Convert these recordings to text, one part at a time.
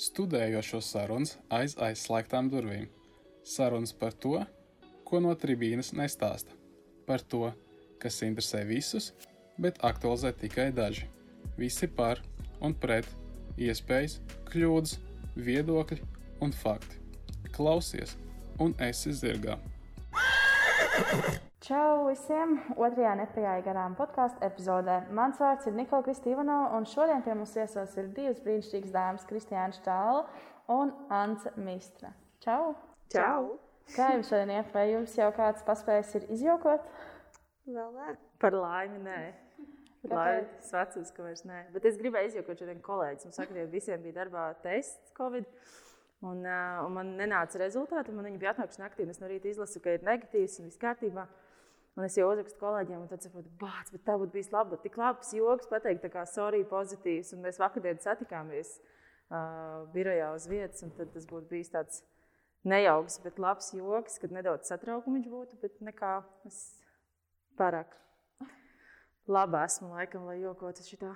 Studējošo sarunas aiz aizslēgtām durvīm. Sarunas par to, ko no tribīnes nestāsta. Par to, kas interesē visus, bet aktualizē tikai daži. Visi par un pret, iespējas, kļūdas, viedokļi un fakti. Klausies, un esi zirgā. Čau visiem! Otrajā nepējāja garām podkāstu epizodē. Mans vārds ir Nikola Kristīvanova, un šodien pie mums viesos ir divas brīnišķīgas dāmas, Kristiāna Štāla un Anta Mistra. Čau! Čau! Kā jums šodien iet? Vai jums jau kāds paspējis ir izjokot? Vēl nē. Par laimi, nē. Laimīgs vecums, ka vairs nē. Bet es gribēju izjokot šodien kolēģis. Mums saka, ka visiem bija darbā tests Covid. Un, uh, un man nenāca rezultāti. Man viņa bija atnākusi naktī, un es no rīta izlasu, ka ir negatīvs un viss kārtībā. Un es jau uzrakstu kolēģiem, un tad saprotu, bāc, bet tā būtu bijis labi. Tik labs joks pateikt, kā sorry, pozitīvs. Un mēs vakardien satikāmies uh, birojā uz vietas, un tas būtu bijis tāds nejauks, bet labs joks, kad nedaudz satraukums būtu, bet nekā es pārāk labi esmu laikam, lai jokotu šitā.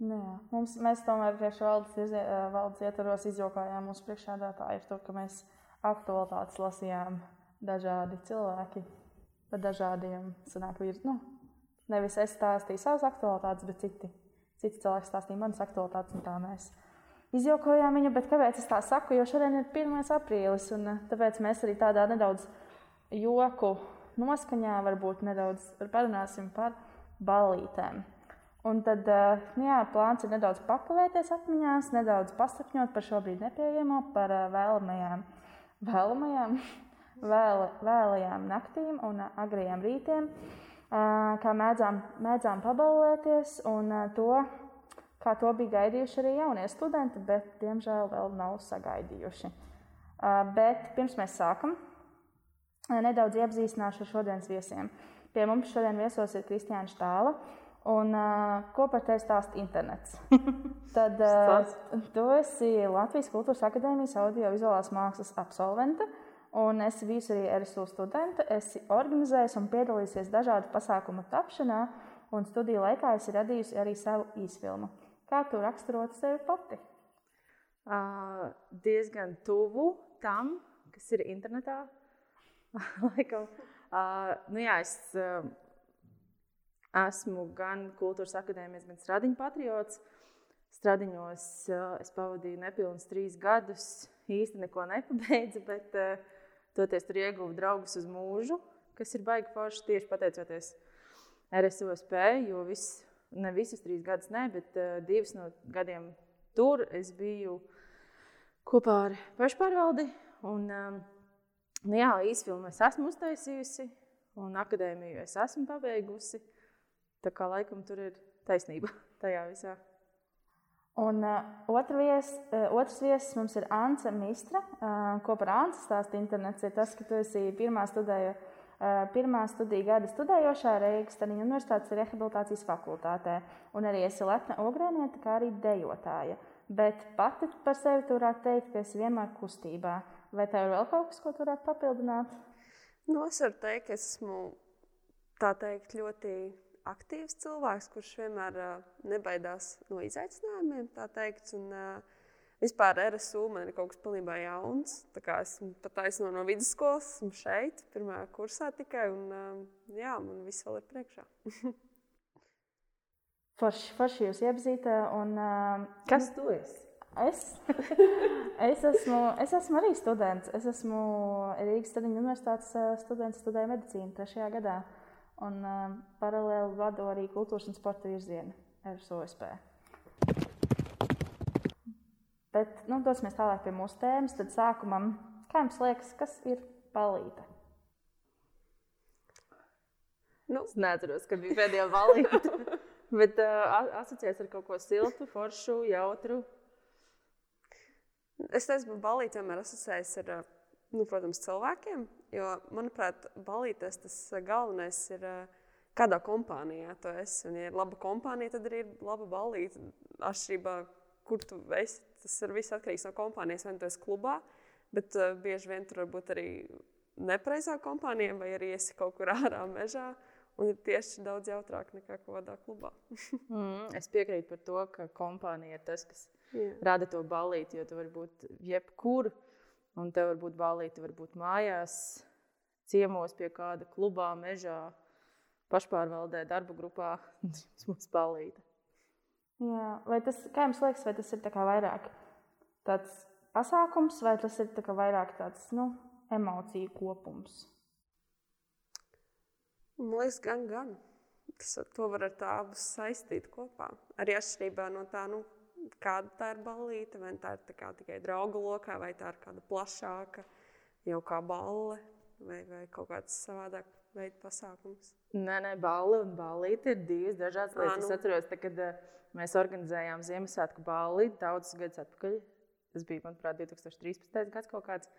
Jā, mums, mēs tomēr tieši valdes, izie, valdes ietvaros izjokājām mūsu priekšādātāju ar to, ka mēs aktualitātes lasījām dažādi cilvēki par dažādiem sanāk, ir, nu, nevis es stāstīju savas aktualitātes, bet citi, citi cilvēki stāstīja manas aktualitātes, un tā mēs izjokojām viņu. Bet kāpēc es tā saku? Jo šodien ir 1. aprīlis, un eh, tāpēc mēs arī tādā nedaudz joku noskaņā varbūt nedaudz parunāsim par ballītēm. Un tad eh, nu jā, plāns ir nedaudz pakavēties atmiņās, nedaudz pasakņot par šobrīd nepieejamo, par eh, vēlamajām, vēlamajām vēl, vēlajām naktīm un agrajiem rītiem, kā mēdzām, mēdzām pabalēties un to, kā to bija gaidījuši arī jaunie studenti, bet diemžēl vēl nav sagaidījuši. Bet pirms mēs sākam, nedaudz iepazīstināšu ar šodienas viesiem. Pie mums šodien viesos ir Kristiāna Štāla. Un, uh, ko par tevi stāsta internets? Tad uh, tu esi Latvijas Kultūras Akadēmijas audio-vizuālās mākslas absolvente. Uh, Un es visu arī RSU studenta, esi organizējis un piedalījies dažādu pasākumu tapšanā, un studiju laikā esi radījusi arī savu īsfilmu. Kā tu raksturot sevi pati? Uh, diezgan tuvu tam, kas ir internetā. Laikam, uh, nu jā, es uh, esmu gan kultūras akadēmijas, gan stradiņu patriots. Stradiņos uh, es pavadīju nepilnus trīs gadus. Īsti neko nepabeidzu, bet uh, Toties tur ieguvu draugus uz mūžu, kas ir baigi forši tieši pateicoties RSUSP, jo vis, ne visas trīs gadus, ne, bet uh, divas no gadiem tur es biju kopā ar pašpārvaldi. Un, um, nu jā, īsfilmu es esmu uztaisījusi, un akadēmiju es esmu pabeigusi. Tā kā laikam tur ir taisnība tajā visā. Un uh, otra vies, uh, otrs viesis mums ir Anna Mistra. Uh, ko par Annu stāsta internets? Ir tas, ka tu esi pirmā, studēju, uh, pirmā studiju gada studējošā Reigas Staniņa Universitātes rehabilitācijas fakultātē. Un arī esi lepna ogrēnieta, kā arī dejotāja. Bet pati par sevi tu varētu teikt, ka esi vienmēr kustībā. Vai tev ir vēl kaut kas, ko tu varētu papildināt? Nu, es varu teikt, ka esmu tā teikt ļoti aktīvs cilvēks, kurš vienmēr nebaidās no izaicinājumiem. Un, uh, vispār RSU man ir kaut kas pilnībā jauns. Esmu pat aizno no vidusskolas, esmu šeit, pirmā kursā tikai. Un, jā, man viss vēl ir priekšā. forši, forši jūs iepazīt. Un, uh, Kas tu esi? Es, es, esmu, es esmu arī students. Es esmu Rīgas Stradiņu universitātes students, studēju medicīnu trešajā gadā. Uh, un uh, paralēli vadu arī kultūras un sporta virzienu ar SOSP. Bet nu, dosimies tālāk pie mūsu tēmas. Tad sākumam, kā jums liekas, kas ir palīta? Nu, es neatceros, kad bija pēdējā valīta. Bet uh, asociēts ar kaut ko siltu, foršu, jautru. Es teicu, ka balīti vienmēr asociējas ar, nu, protams, cilvēkiem. Jo, manuprāt, balīties tas galvenais ir, kādā kompānijā tu esi. Un, ja ir laba kompānija, tad arī ir laba balīta. Atšķirībā, kur tu esi, tas ir viss atkarīgs no kompānijas. Vai nu tu esi klubā, bet uh, bieži vien tur var būt arī nepareizā kompānija, vai arī esi kaut kur ārā mežā. Un ir tieši daudz jautrāk nekā kādā klubā. mm, es piekrītu par to, ka kompānija ir tas, kas Jā. rada to balīti, jo tu vari būt jebkur, un tev var būt balīti, var būt mājās, ciemos pie kāda klubā, mežā, pašpārvaldē, darba grupā. Tas būs balīti. Jā, vai tas, kā jums liekas, vai tas ir tā vairāk tāds pasākums, vai tas ir tā vairāk tāds nu, emociju kopums? Man liekas, gan, gan. Tas, to var ar tādu saistīt kopā. Arī atšķirībā no tā, nu, kāda tā ir balīte, vai tā ir tā kā tikai draugu lokā, vai tā ir kāda plašāka, jau kā balle, vai, vai kaut kāds savādāk veids pasākums. Nē, nē, balli un ballīte ir divas dažādas lietas. nu. Es atceros, tā, kad mēs organizējām Ziemassvētku balli daudzus gadus atpakaļ. Tas bija, manuprāt, 2013. gads kaut kāds.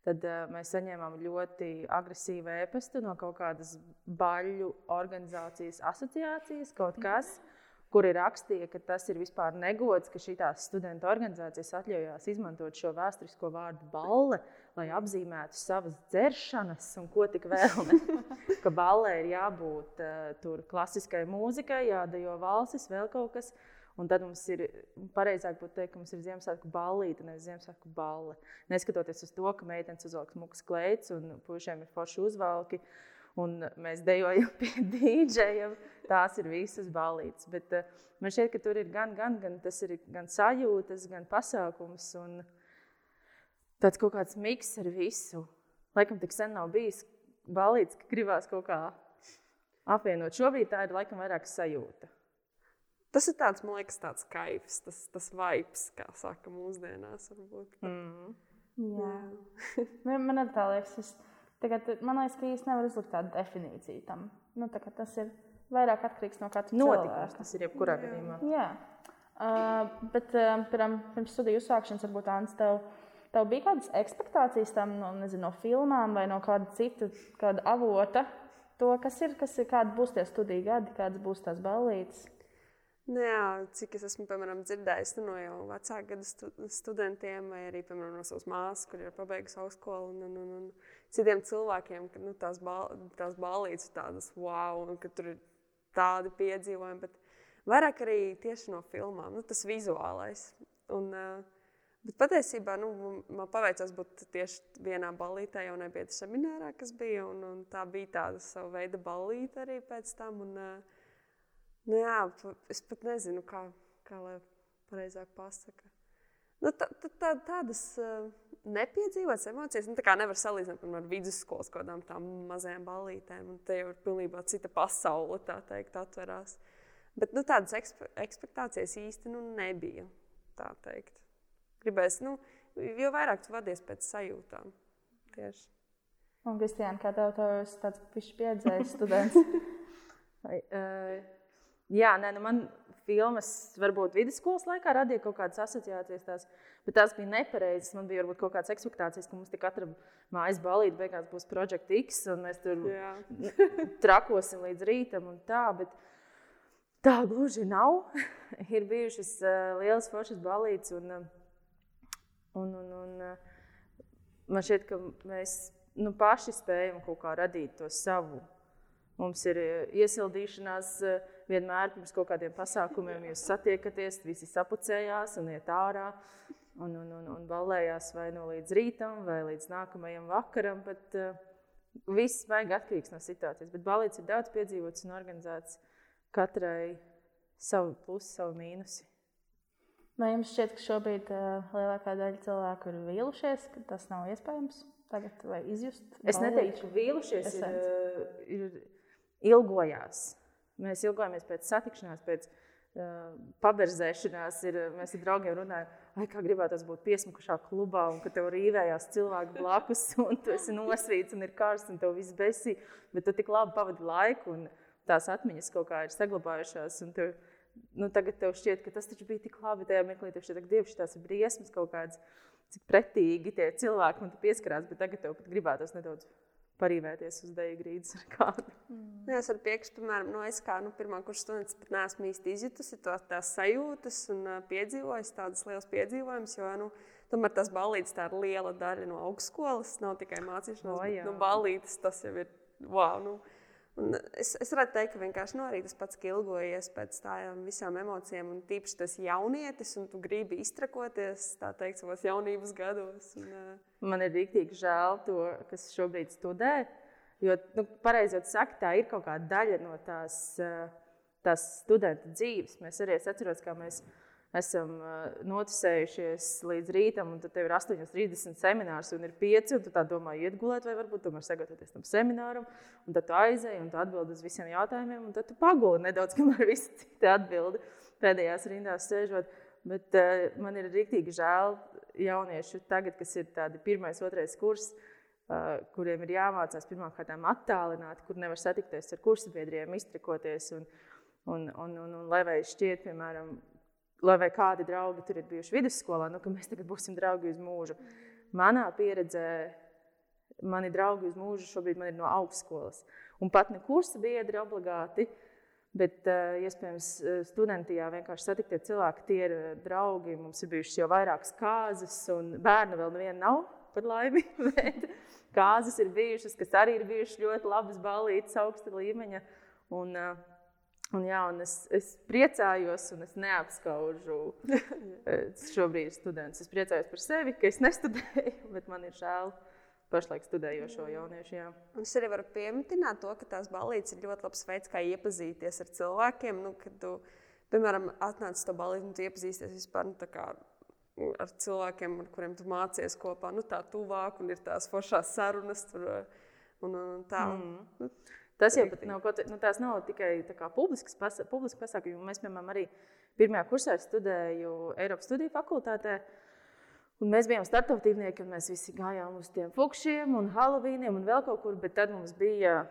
Tad uh, mēs saņēmām ļoti agresīvu ēpastu no kaut kādas baļu organizācijas asociācijas, kaut kas, kur ir rakstīja, ka tas ir vispār negods, ka šīs studentu organizācijas atļaujās izmantot šo vēsturisko vārdu balle, lai apzīmētu savas dzeršanas un ko tik vēl. Ne? ka ballē ir jābūt uh, tur klasiskai mūzikai, jādejo valsis, vēl kaut kas. Un tad mums ir pareizāk būtu teikt, ka mums ir Ziemassvētku ballīte, nevis Ziemassvētku balle. Neskatoties uz to, ka meitenes uzvelk smukas kleitas un puišiem ir forši uzvalki. Un mēs dejojam pie dīdžeja. Tās ir visas ballītes. Bet uh, man šķiet, ka tur ir gan, gan, gan tas ir gan sajūtas, gan pasākums. Un tāds kaut kāds miks ar visu. Laikam tik sen nav bijis ballītes, ka gribās kaut kā apvienot. Šobrīd tā ir laikam vairāk sajūta. Tas ir tāds, man liekas, tāds kaifs, tas, tas vibes, kā saka mūsdienās. Varbūt. Mm. Jā. Man, man tā liekas, es, tagad, man liekas, ka īstenībā nevar uzlikt tādu definīciju tam. Nu, tā tas ir vairāk atkarīgs no katra Notikums cilvēka. tas ir jebkurā gadījumā. Jā, uh, bet uh, pirm, pirms studiju uzsākšanas, varbūt Ants, tev, tev bija kādas expectācijas tam no, nezinu, no filmām vai no kāda cita kāda avota, to, kas ir, kas ir, kādi būs tie studiju gadi, kādas būs tās ballītes. Nu, jā, cik es esmu piemēram, dzirdējis nu, no jau vecāku gadu stu studentiem, vai arī piemēram, no savas māsas, kur ir pabeigusi augstskolu, un, un, un, un citiem cilvēkiem, ka nu, tās, bal tās balīdzes ir tādas wow, un ka tur ir tādi piedzīvojumi. Bet vairāk arī tieši no filmām, nu, tas vizuālais. Un, uh, bet patiesībā nu, man paveicās būt tieši vienā ballītē, jau nebija seminārā, kas bija. Un, un tā bija tāda sava veida ballīte arī pēc tam. Un, uh, Nu, jā, es pat nezinu, kā, kā lai pareizāk pasakā. Nu, tā, tā, tā, tādas uh, nepiedzīvotas emocijas, nu, tā kā nevar salīdzināt piemēram, ar vidusskolas kaut kādām tām mazajām ballītēm. un Te jau ir pilnībā cita pasaule, tā teikt, atverās. Bet nu, tādas ekspe ekspektācijas īsti nu, nebija. tā teikt. Gribēs, nu, jo vairāk tu vadies pēc sajūtām. Tieši. Un, Kristiāna, kā tev esi tāds pieredzējis students? Vai, uh, jā, nē, nu man filmas varbūt vidusskolas laikā radīja kaut kādas asociācijas, tās, bet tās bija nepareizas. Man bija varbūt kaut kādas expectācijas, ka mums tik katra mājas balīte beigās būs Project X, un mēs tur Jā. trakosim līdz rītam un tā. Bet tā gluži nav. ir bijušas uh, lielas foršas balītes, un, uh, un, un, un uh, man šķiet, ka mēs nu, paši spējam kaut kā radīt to savu. Mums ir iesildīšanās vienmēr pirms kaut kādiem pasākumiem. Jūs satiekaties, visi sapucējās un iet ārā. Un, un, un, un balējās vai nu līdz rītam, vai līdz nākamajam vakaram. Bet, uh, Viss baigi atkarīgs no situācijas, bet balīts ir daudz piedzīvots un organizēts katrai savu plusu, savu mīnusu. Vai jums šķiet, ka šobrīd uh, lielākā daļa cilvēku ir vīlušies, ka tas nav iespējams tagad vai izjust? Es neteiktu, ka vīlušies ir, uh, ir ilgojās. Mēs ilgojamies pēc satikšanās, pēc uh, paberzēšanās. Ir, mēs ar draugiem runājam, Ai, kā gribētos būt piesmukušā klubā, un ka tev rīvējās cilvēki blakus, un tu esi nosvīts, un ir karsts, un tev viss besī. Bet tu tik labi pavadi laiku, un tās atmiņas kaut kā ir saglabājušās. Tev, nu, tagad tev šķiet, ka tas taču bija tik labi. Tajā mirklī tev šķiet, ka Dievs, tās ir briesmas kaut kādas, cik pretīgi tie cilvēki man pieskarās. Bet tagad tev pat gribētos nedaudz parīvēties uz dēļa grīdas ar kādu. Nu, es varu piekrist, piemēram, no es kā nu, pirmā kursa students pat neesmu īsti izjutusi to, tās sajūtas un uh, piedzīvojis tādas lielas piedzīvojumus, jo nu, tomēr tas balīdzes tā ir liela daļa no augstskolas, nav tikai mācīšanās, O, bet jā. nu, balīdzes tas jau ir wow. Nu, Un es, es varētu teikt, ka vienkārši arī tas pats, ka ilgojies pēc tām visām emocijām, un tīpaši tas jaunietis, un tu gribi iztrakoties, tā teikt, savos jaunības gados. Un, uh... Man ir rīktīgi žēl to, kas šobrīd studē, jo, nu, pareizi jau saka, tā ir kaut kāda daļa no tās, tās studenta dzīves. Mēs arī atceramies, kā mēs esam noticējušies līdz rītam, un tad tev ir 8.30 seminārs, un ir 5, un tu tā domā, iet gulēt, vai varbūt tomēr sagatavoties tam semināram, un tad tu aizēji, un tu atbild uz visiem jautājumiem, un tad tu paguli nedaudz, kamēr visi citi atbild pēdējās rindās sēžot. Bet uh, man ir rīktīgi žēl jauniešu tagad, kas ir tādi pirmais, otrais kurs, uh, kuriem ir jāmācās pirmkārt attālināti, kur nevar satikties ar kursabiedriem, iztrikoties. Un, un, un, un, un lai vai šķiet, piemēram, lai vai kādi draugi tur ir bijuši vidusskolā, nu, ka mēs tagad būsim draugi uz mūžu. Manā pieredzē, mani draugi uz mūžu šobrīd ir no augstskolas. Un pat ne kursa biedri obligāti, bet uh, iespējams studentijā vienkārši satiktie cilvēki, tie ir draugi. Mums ir bijušas jau vairākas kārtas, un bērnu vēl neviena nav par laimi. Kāzas ir bijušas, kas arī ir bijušas ļoti labas balītas, augsta līmeņa. Un, uh, Un, jā, un es, es priecājos, un es neapskaužu šobrīd studentus. Es priecājos par sevi, ka es nestudēju, bet man ir žēl pašlaik studējošo jauniešu. Jā. Un es arī varu pieminēt to, ka tās balīdzes ir ļoti labs veids, kā iepazīties ar cilvēkiem. Nu, kad tu, piemēram, atnāc uz to balīdzi, un tu iepazīsties vispār nu, kā, ar cilvēkiem, ar kuriem tu mācies kopā, nu, tā tuvāk, un ir tās foršās sarunas. Tur, un, un tā, mm. nu, Tas jau nav, kaut, nu, nav tikai publisks, pasa, publisks pasākums. Mēs, piemēram, arī pirmajā kursā studēju Eiropas studiju fakultātē. Un mēs bijām startautībnieki, un mēs visi gājām uz tiem fukšiem un halovīniem un vēl kaut kur. Bet tad mums bija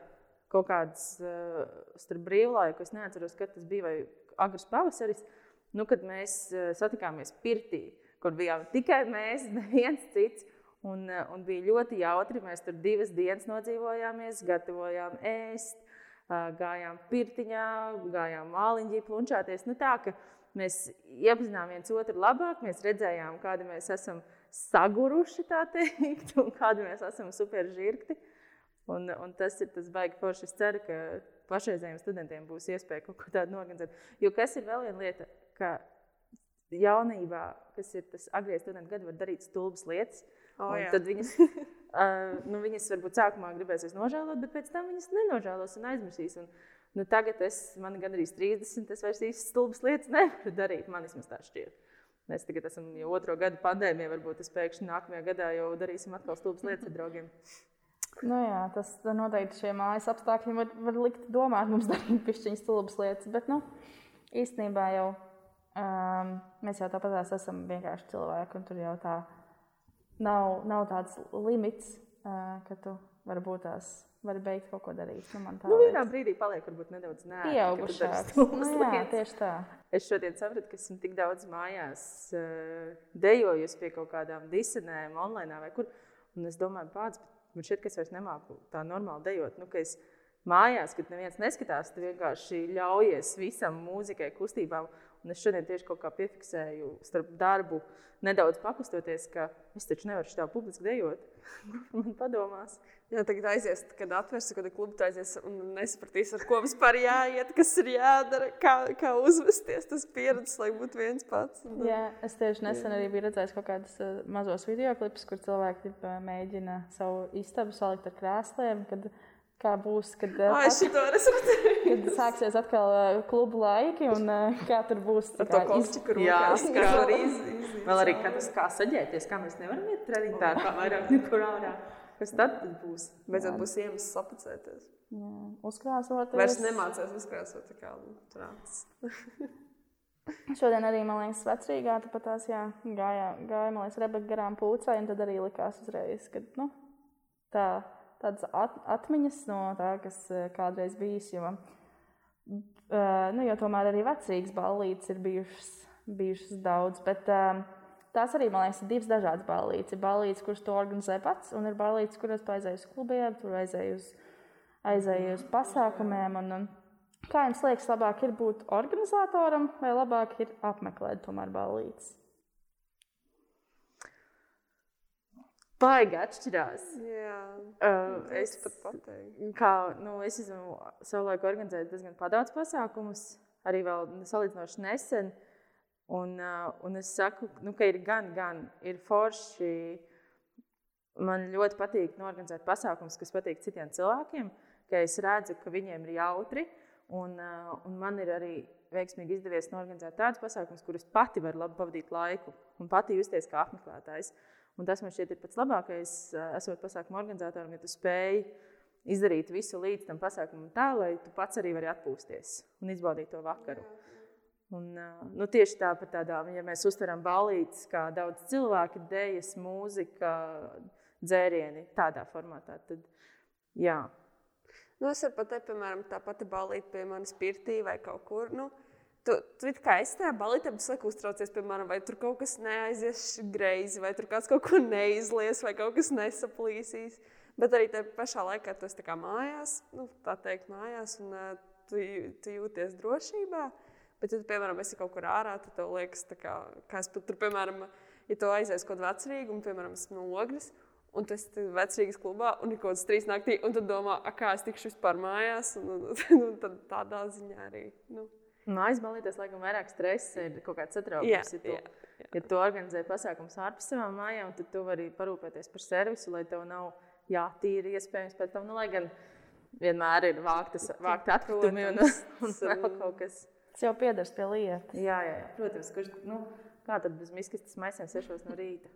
kaut kāds uh, starp brīvlaiku, es neatceros, kad tas bija, vai agrs pavasaris, nu, kad mēs uh, satikāmies pirtī, kur bijām tikai mēs, neviens cits. Un, eh, un bija ļoti jautri. Mēs tur divas dienas nodzīvojāmies, gatavojām ēst, gājām pirtiņā, gājām māliņģī, plunčāties. Nu, tā, mēs iepazinām viens otru labāk, mēs redzējām, kādi mēs esam saguruši, tā teikt, un kādi mēs esam superžirgti. Un, un tas ir tas baigi forši. Es ceru, ka pašreizējiem studentiem būs iespēja kaut ko tādu norganizēt. Jo kas ir vēl viena lieta, ka jaunībā, kas ir tas agrie studenti gadi, var darīt stulbas lietas. Oh, tad viņas, uh, nu, viņas varbūt sākumā gribēsies nožēlot, bet pēc tam viņas nenožēlos un aizmirsīs. Un, nu, tagad es, man ir gandrīz 30, es vairs īsti stulbas lietas nevaru darīt. Man vismaz tā šķiet. Mēs tagad esam jau otro gadu pandēmijā, varbūt es pēkšņi nākamajā gadā jau darīsim atkal stulbas lietas ar draugiem. Nu jā, tas noteikti šie mājas apstākļi var, var likt domāt, mums darīt pišķiņas stulbas lietas, bet nu, īstenībā jau um, mēs jau tāpat esam vienkārši cilvēki un tur jau tā nav, nav tāds limits, ka tu varbūt tās vari beigt kaut ko darīt. Nu, nu, vienā brīdī paliek varbūt nedaudz pieaugušāks. Nu, jā, tieši tā. Es šodien sapratu, ka esmu tik daudz mājās dejojusi pie kaut kādām disenēm online vai kur. Un es domāju, pats, man šķiet, ka es vairs nemāku tā normāli dejot. Nu, es mājās, kad neviens neskatās, tu vienkārši ļaujies visam mūzikai, kustībām. Un es šodien tieši kaut kā piefiksēju starp darbu, nedaudz pakustoties, ka es taču nevaru šādi publiski dejot. Man padomās. Jā, tagad aizies, kad atvērsi kādu klubu, tad aizies un nesapratīs, ar ko vispār jāiet, kas ir jādara, kā, kā uzvesties. Tas pieredzes, lai būtu viens pats. Un, jā, es tieši nesen jā. arī biju redzējis kaut kādus uh, mazos video klipus, kur cilvēki uh, mēģina savu istabu salikt ar krēsliem. Kad, kā būs, kad, Ai, at... kad sāksies atkal uh, klubu laiki un uh, kā tur būs. Ar to kostīmu rokās, kā var izdarīt. Vēl arī, kā tas kā saģēties, kā mēs nevaram iet treniņā, kā vairāk nekur ārā. Kas tad būs? Beidzot būs iemesls sapacēties. Jā, uzkrāsoties. Vairs nemācās uzkrāsot tā kā trāts. Šodien arī, man liekas, vecrīgā tāpat tās, jā, gāja, gāja, man liekas, Rebeka garām pūcai, un tad arī likās uzreiz, ka, nu, tā tādas at, atmiņas no tā, kas eh, kādreiz bijis. Jo, uh, nu, jo tomēr arī vecīgas ballītes ir bijušas, bijušas daudz. Bet, uh, Tās arī, man liekas, ir divas dažādas ballītes. Ir ballītes, kuras to organizē pats, un ir ballītes, kuras tu aizēji uz klubiem, tur aizēji uz, aizēji uz pasākumiem. Un, un, kā jums liekas, labāk ir būt organizatoram vai labāk ir apmeklēt tomēr ballītes? Baigi atšķirās. Jā, Uh, es pat pateiktu. kā, nu, es esmu savulaik organizējis diezgan daudz pasākumus, arī vēl salīdzinoši nesen. Un, uh, un es saku, nu, ka ir gan, gan ir forši. Man ļoti patīk norganizēt pasākumus, kas patīk citiem cilvēkiem, ka es redzu, ka viņiem ir jautri. Un, uh, un man ir arī veiksmīgi izdevies norganizēt tādus pasākumus, kurus pati var labi pavadīt laiku un pati justies kā apmeklētājs. Un tas man šķiet ir pats labākais, uh, esot pasākumu organizatoram, ja tu spēj izdarīt visu līdz tam pasākumam tā, lai tu pats arī vari atpūsties un izbaudīt to vakaru. Un, uh, nu, tieši tā, par tādām, ja mēs uztveram balīdzes, kā daudz cilvēku, dēļas, mūzika, dzērieni, tādā formātā, tad jā. Nu, es varu pateikt, piemēram, tā pati balīta pie manis pirtī vai kaut kur. Nu, tu, tu kā esi tajā balītē, bet saka, uztraucies, piemēram, vai tur kaut kas neaizies greizi, vai tur kāds kaut ko neizlies, vai kaut kas nesaplīsīs. Bet arī tajā pašā laikā tu esi mājās, nu, tā teikt, mājās, un uh, tu, tu jūties drošībā. Bet, ja tu, piemēram, esi kaut kur ārā, tad tev liekas, kā, kā es pat tur, piemēram, ja tu aizies kaut kādā vecrīgā, un, piemēram, esmu no ogles, un tu esi vecrīgas klubā, un ir kaut kāds trīs naktī, un tu domā, "A, kā es tikšu vispār mājās, un, un, un, un tad tādā ziņā arī. Nu. Mājas balīties, laikam, vairāk stresa ir kaut kāds Jā, satraukums. Ja tu, jā, ja tu organizē pasākumus ārpus savām mājām, tad tu vari parūpēties par servisu, lai tev nav jātīra iespējams pēc tam. Nu, lai gan vienmēr ir vāktas, vākt atkritumi un, un vēl kaut kas. Tas jau piedars pie lietas. Jā, jā, jā. protams, kurš, nu, kā tad bez miskastes maisiem sešos no rīta?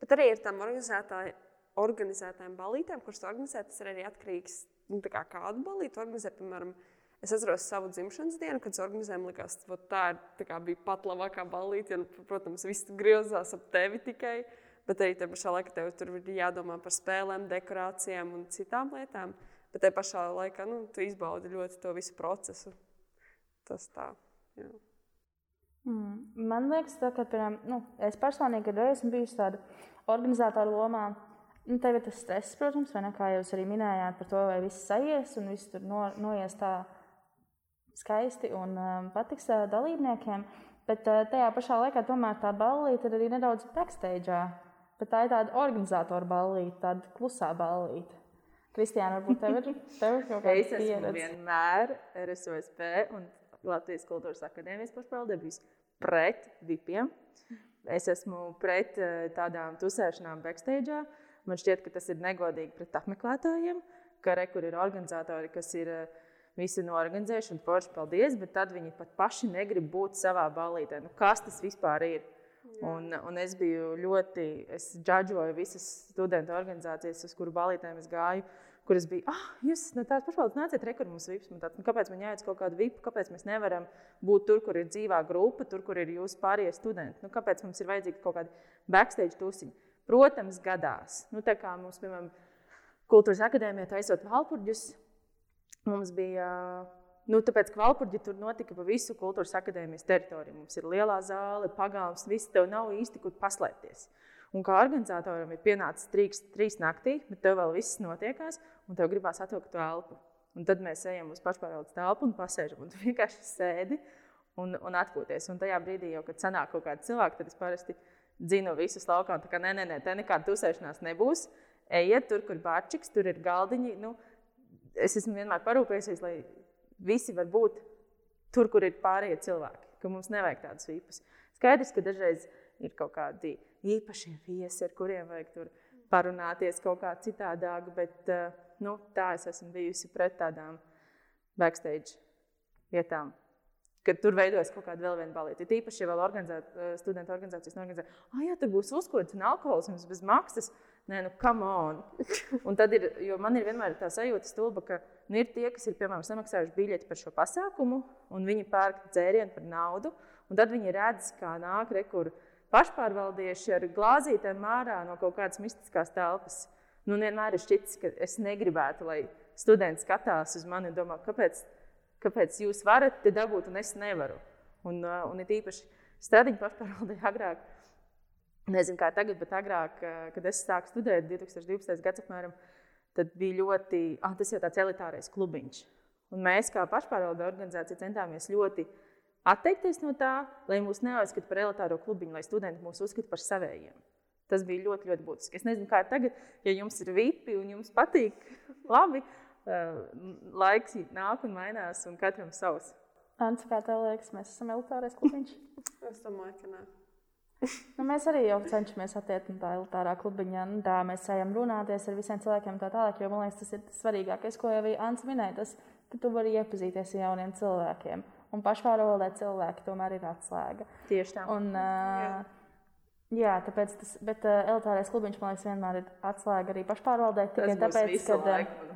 Bet arī ir organizētāji- organizētājiem balītēm, kuras organizē, tas ir arī atkarīgs no nu, tā, kā kādu balīti organizē. Piemēram, es atceros savu dzimšanas dienu, kad man liekas, vot tā, ir, tā kā bija pat labākā balīte. Protams, viss griezās ap tevi tikai. Bet arī tajā pašā laikā tev tur ir jādomā par spēlēm, dekorācijām un citām lietām. Bet tajā pašā laikā nu, tu izbaudi ļoti to visu procesu. Tas tā. Jā. Mm. Man liekas, tā, ka piemēram, nu, es personīgi esmu bijusi tāda organizatora lomā. Nu, tev ir tas stress, protams, vai ne? Kā jūs arī minējāt par to, vai viss aizies un viss tur no, noies tā skaisti un um, patiks uh, dalībniekiem. Bet uh, tajā pašā laikā tomēr tā ballīte ir arī nedaudz backstage. Bet tā ir tāda organizatora ballīte, tāda klusā ballīte. Kristiāna, varbūt tev ir, tev ir kaut kāda Es esmu pieredze. vienmēr RSOSP un Latvijas Kultūras Akadēmijas pašpaldē bijusi pret vipiem. Es esmu pret eh, tādām tusēšanām backstage. Man šķiet, ka tas ir negodīgi pret apmeklētājiem, ka re, kur ir organizatori, kas ir eh, visi norganizējuši un forši paldies, bet tad viņi pat paši negrib būt savā balītē. Nu, kas tas vispār ir? Un, un es biju ļoti, es džudžoju visas studentu organizācijas, uz kuru balītēm es gāju. Kur es biju, ah, jūs no tās pašvaldes nāciet, re, kur mums vips. Man Tāds, nu, kāpēc man jāiet kaut kādu vipu, kāpēc mēs nevaram būt tur, kur ir dzīvā grupa, tur, kur ir jūsu pārējie studenti? Nu, kāpēc mums ir vajadzīgi kaut kādi backstage tusiņi? Protams, gadās. Nu, tā kā mums, piemēram, Kultūras akadēmijā taisot valpurģus, mums bija Nu, tāpēc, ka Valpurģi tur notika pa visu kultūras akadēmijas teritoriju. Mums ir lielā zāle, pagāms, viss tev nav īsti kur paslēpties. Un kā organizatoram ir pienācis trīs, trīs naktī, bet tev vēl viss notiekās, un tev gribās atvilkt to elpu. Un tad mēs ejam uz pašpārvaldes telpu un pasēžam, un tu vienkārši sēdi un, un atpūties. Un tajā brīdī, jau, kad sanāk kaut kādi cilvēki, tad es parasti dzinu visus laukā. Tā kā nē, nē, nē, te nekāda tusēšanās nebūs. Ejiet tur, kur bārčiks, tur ir galdiņi. Nu, es esmu vienmēr parūpējies, lai visi var būt tur, kur ir pārējie cilvēki, ka mums nevajag tādus vīpus. Skaidrs, ka dažreiz ir kaut kādi īpašie viesi, ar kuriem vajag tur parunāties kaut kā citādāk, bet eh, nu, tā es esmu bijusi pret tādām backstage vietām. Kad tur veidojas kaut kāda vēl viena balīta. Tīpaši, ja vēl organizēt, eh, studentu organizācijas norganizē, ah, jā, tur būs uzkods un alkohols jums bez maksas. Nē, nu, come on. Un tad ir, jo man ir vienmēr tā sajūta, stulba, ka nu, ir tie, kas ir piemēram samaksājuši biļeti par šo pasākumu, un viņi pērk dzērienu par naudu. Un tad viņi redz, kā nāk rekur pašpārvaldieši ar glāzītēm ārā no kaut kādas mistiskās telpas. Nu, vienmēr ir šķits, ka es negribētu, lai studenti skatās uz mani un domā, kāpēc, kāpēc jūs varat te dabūt un es nevaru. Un, uh, un ir īpaši stradiņu pašpārvaldē agrāk. Nezinu, kā tagad, bet agrāk, eh, kad es sāku studēt, 2012. gads apmēram, tad bija ļoti, ah, tas jau tāds elitārais klubiņš. Un mēs, kā pašpārvalde organizācija, centāmies ļoti atteikties no tā, lai mūs neuzskata par elitāro klubiņu, lai studenti mūs uzskata par savējiem. Tas bija ļoti, ļoti būtiski. Es nezinu, kā tagad, ja jums ir vipi un jums patīk, labi, uh, laiks nāk un mainās, un katram savs. Ants, kā tev liekas, mēs esam elitārais klubiņš? Es domāju, ka nē. Nu, mēs arī jau cenšamies attiekt no tā elitārā klubiņā. Nu, tā mēs ejam runāties ar visiem cilvēkiem tā tālāk, jo man liekas, tas ir svarīgākais, ko jau Ants minēja, tas, ka tu vari iepazīties ar jauniem cilvēkiem. Un pašpārvaldē cilvēki tomēr ir atslēga. Tieši tā. Un, uh, Jā, tāpēc tas, bet uh, elitārais klubiņš man liekas, vienmēr ir atslēga arī pašpārvaldē. Tikai tāpēc, ka laiku,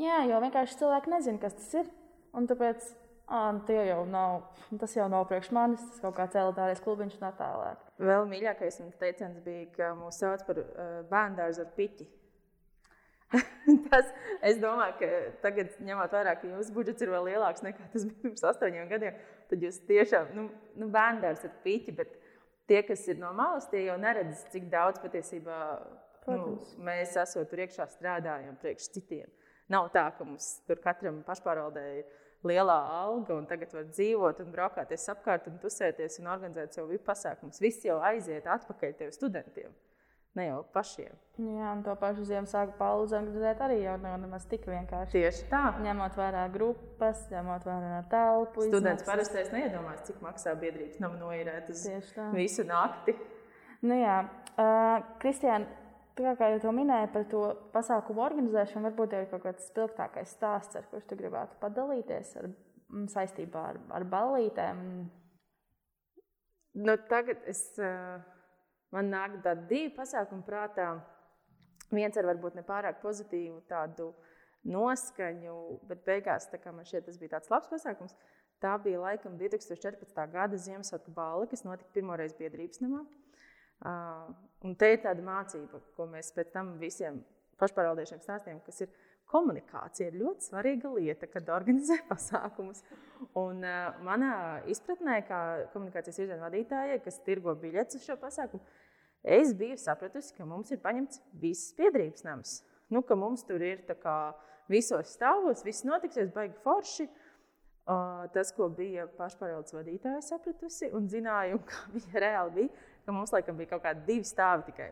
jā, jo vienkārši cilvēki nezina, kas tas ir. Un tāpēc ah, tie jau nav, tas jau nav priekš manis, tas kaut kāds elitārais klubiņš un tā tālāk. Vēl mīļākais teiciens bija, ka mūs sauc par uh, bērnu dārzu ar piķi. tas, es domāju, ka tagad, ņemot vērā, ka jūsu budžets ir vēl lielāks nekā tas bija pirms astoņiem gadiem, tad jūs tiešām, nu, nu bērnu dārzu ar piķi, bet tie, kas ir no malas, tie jau neredz, cik daudz patiesībā nu, Protams. mēs esam tur iekšā strādājam priekš citiem. Nav tā, ka mums tur katram pašpārvaldē ir lielā alga, un tagad var dzīvot, un braukāties apkārt, un tusēties un organizēt sev pasākumus. Viss jau aiziet atpakaļ tev studentiem, ne jau pašiem. Jā, un to pašu Ziemassvētku pauzi organizēt arī jau nav nemaz tik vienkārši. Tieši tā. Ņemot vērā grupas, ņemot vērā telpu. Students parasti neiedomājas, cik maksā biedrības nama noīrēt uz Tieši tā. visu nakti. Nu, jā, uh, Kristiāna, tā kā jau to minēji par to pasākumu organizēšanu, varbūt ir kaut kāds spilgtākais stāsts, ar kurš tu gribētu padalīties ar, mm, saistībā ar, ar ballītēm. Nu, tagad es, uh, man nāk divi pasākumi prātā. Viens ar varbūt ne pārāk pozitīvu tādu noskaņu, bet beigās man šķiet, tas bija tāds labs pasākums. Tā bija laikam 2014. gada Ziemassvētku balva, kas notika pirmoreiz biedrības namā. Un te ir tāda mācība, ko mēs pēc tam visiem pašpārvaldiešiem stāstījām, kas ir komunikācija. ir ļoti svarīga lieta, kad organizē pasākumus. Un, manā izpratnē, kā komunikācijas virziena vadītājai, kas tirgo biļetes uz šo pasākumu, es biju sapratusi, ka mums ir paņemts viss biedrības nams. Nu, ka mums tur ir kā visos stāvos, viss notiksies, baigi forši. Uh, tas, ko bija pašpārvaldes vadītāja sapratusi un zināja, un kā viņa reāli bija, ka mums laikam bija kaut kādi divi stāvi tikai.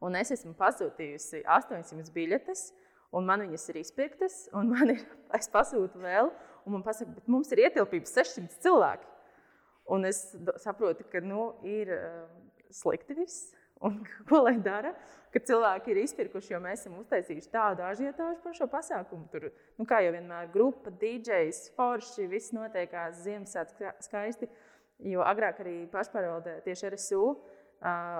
Un es esmu pasūtījusi 800 biļetes, un man viņas ir izpirktas, un man ir, es pasūtu vēl, un man pasaka, bet mums ir ietilpības 600 cilvēki. Un es saprotu, ka nu, ir uh, slikti viss, un ko lai dara, ka cilvēki ir izpirkuši, jo mēs esam uztaisījuši tādu ažiotāžu par šo pasākumu. Tur, nu, kā jau vienmēr, grupa, DJs, forši, viss notiekās Ziemassvētku skaisti. Jo agrāk arī pašpārvaldē tieši RSU uh,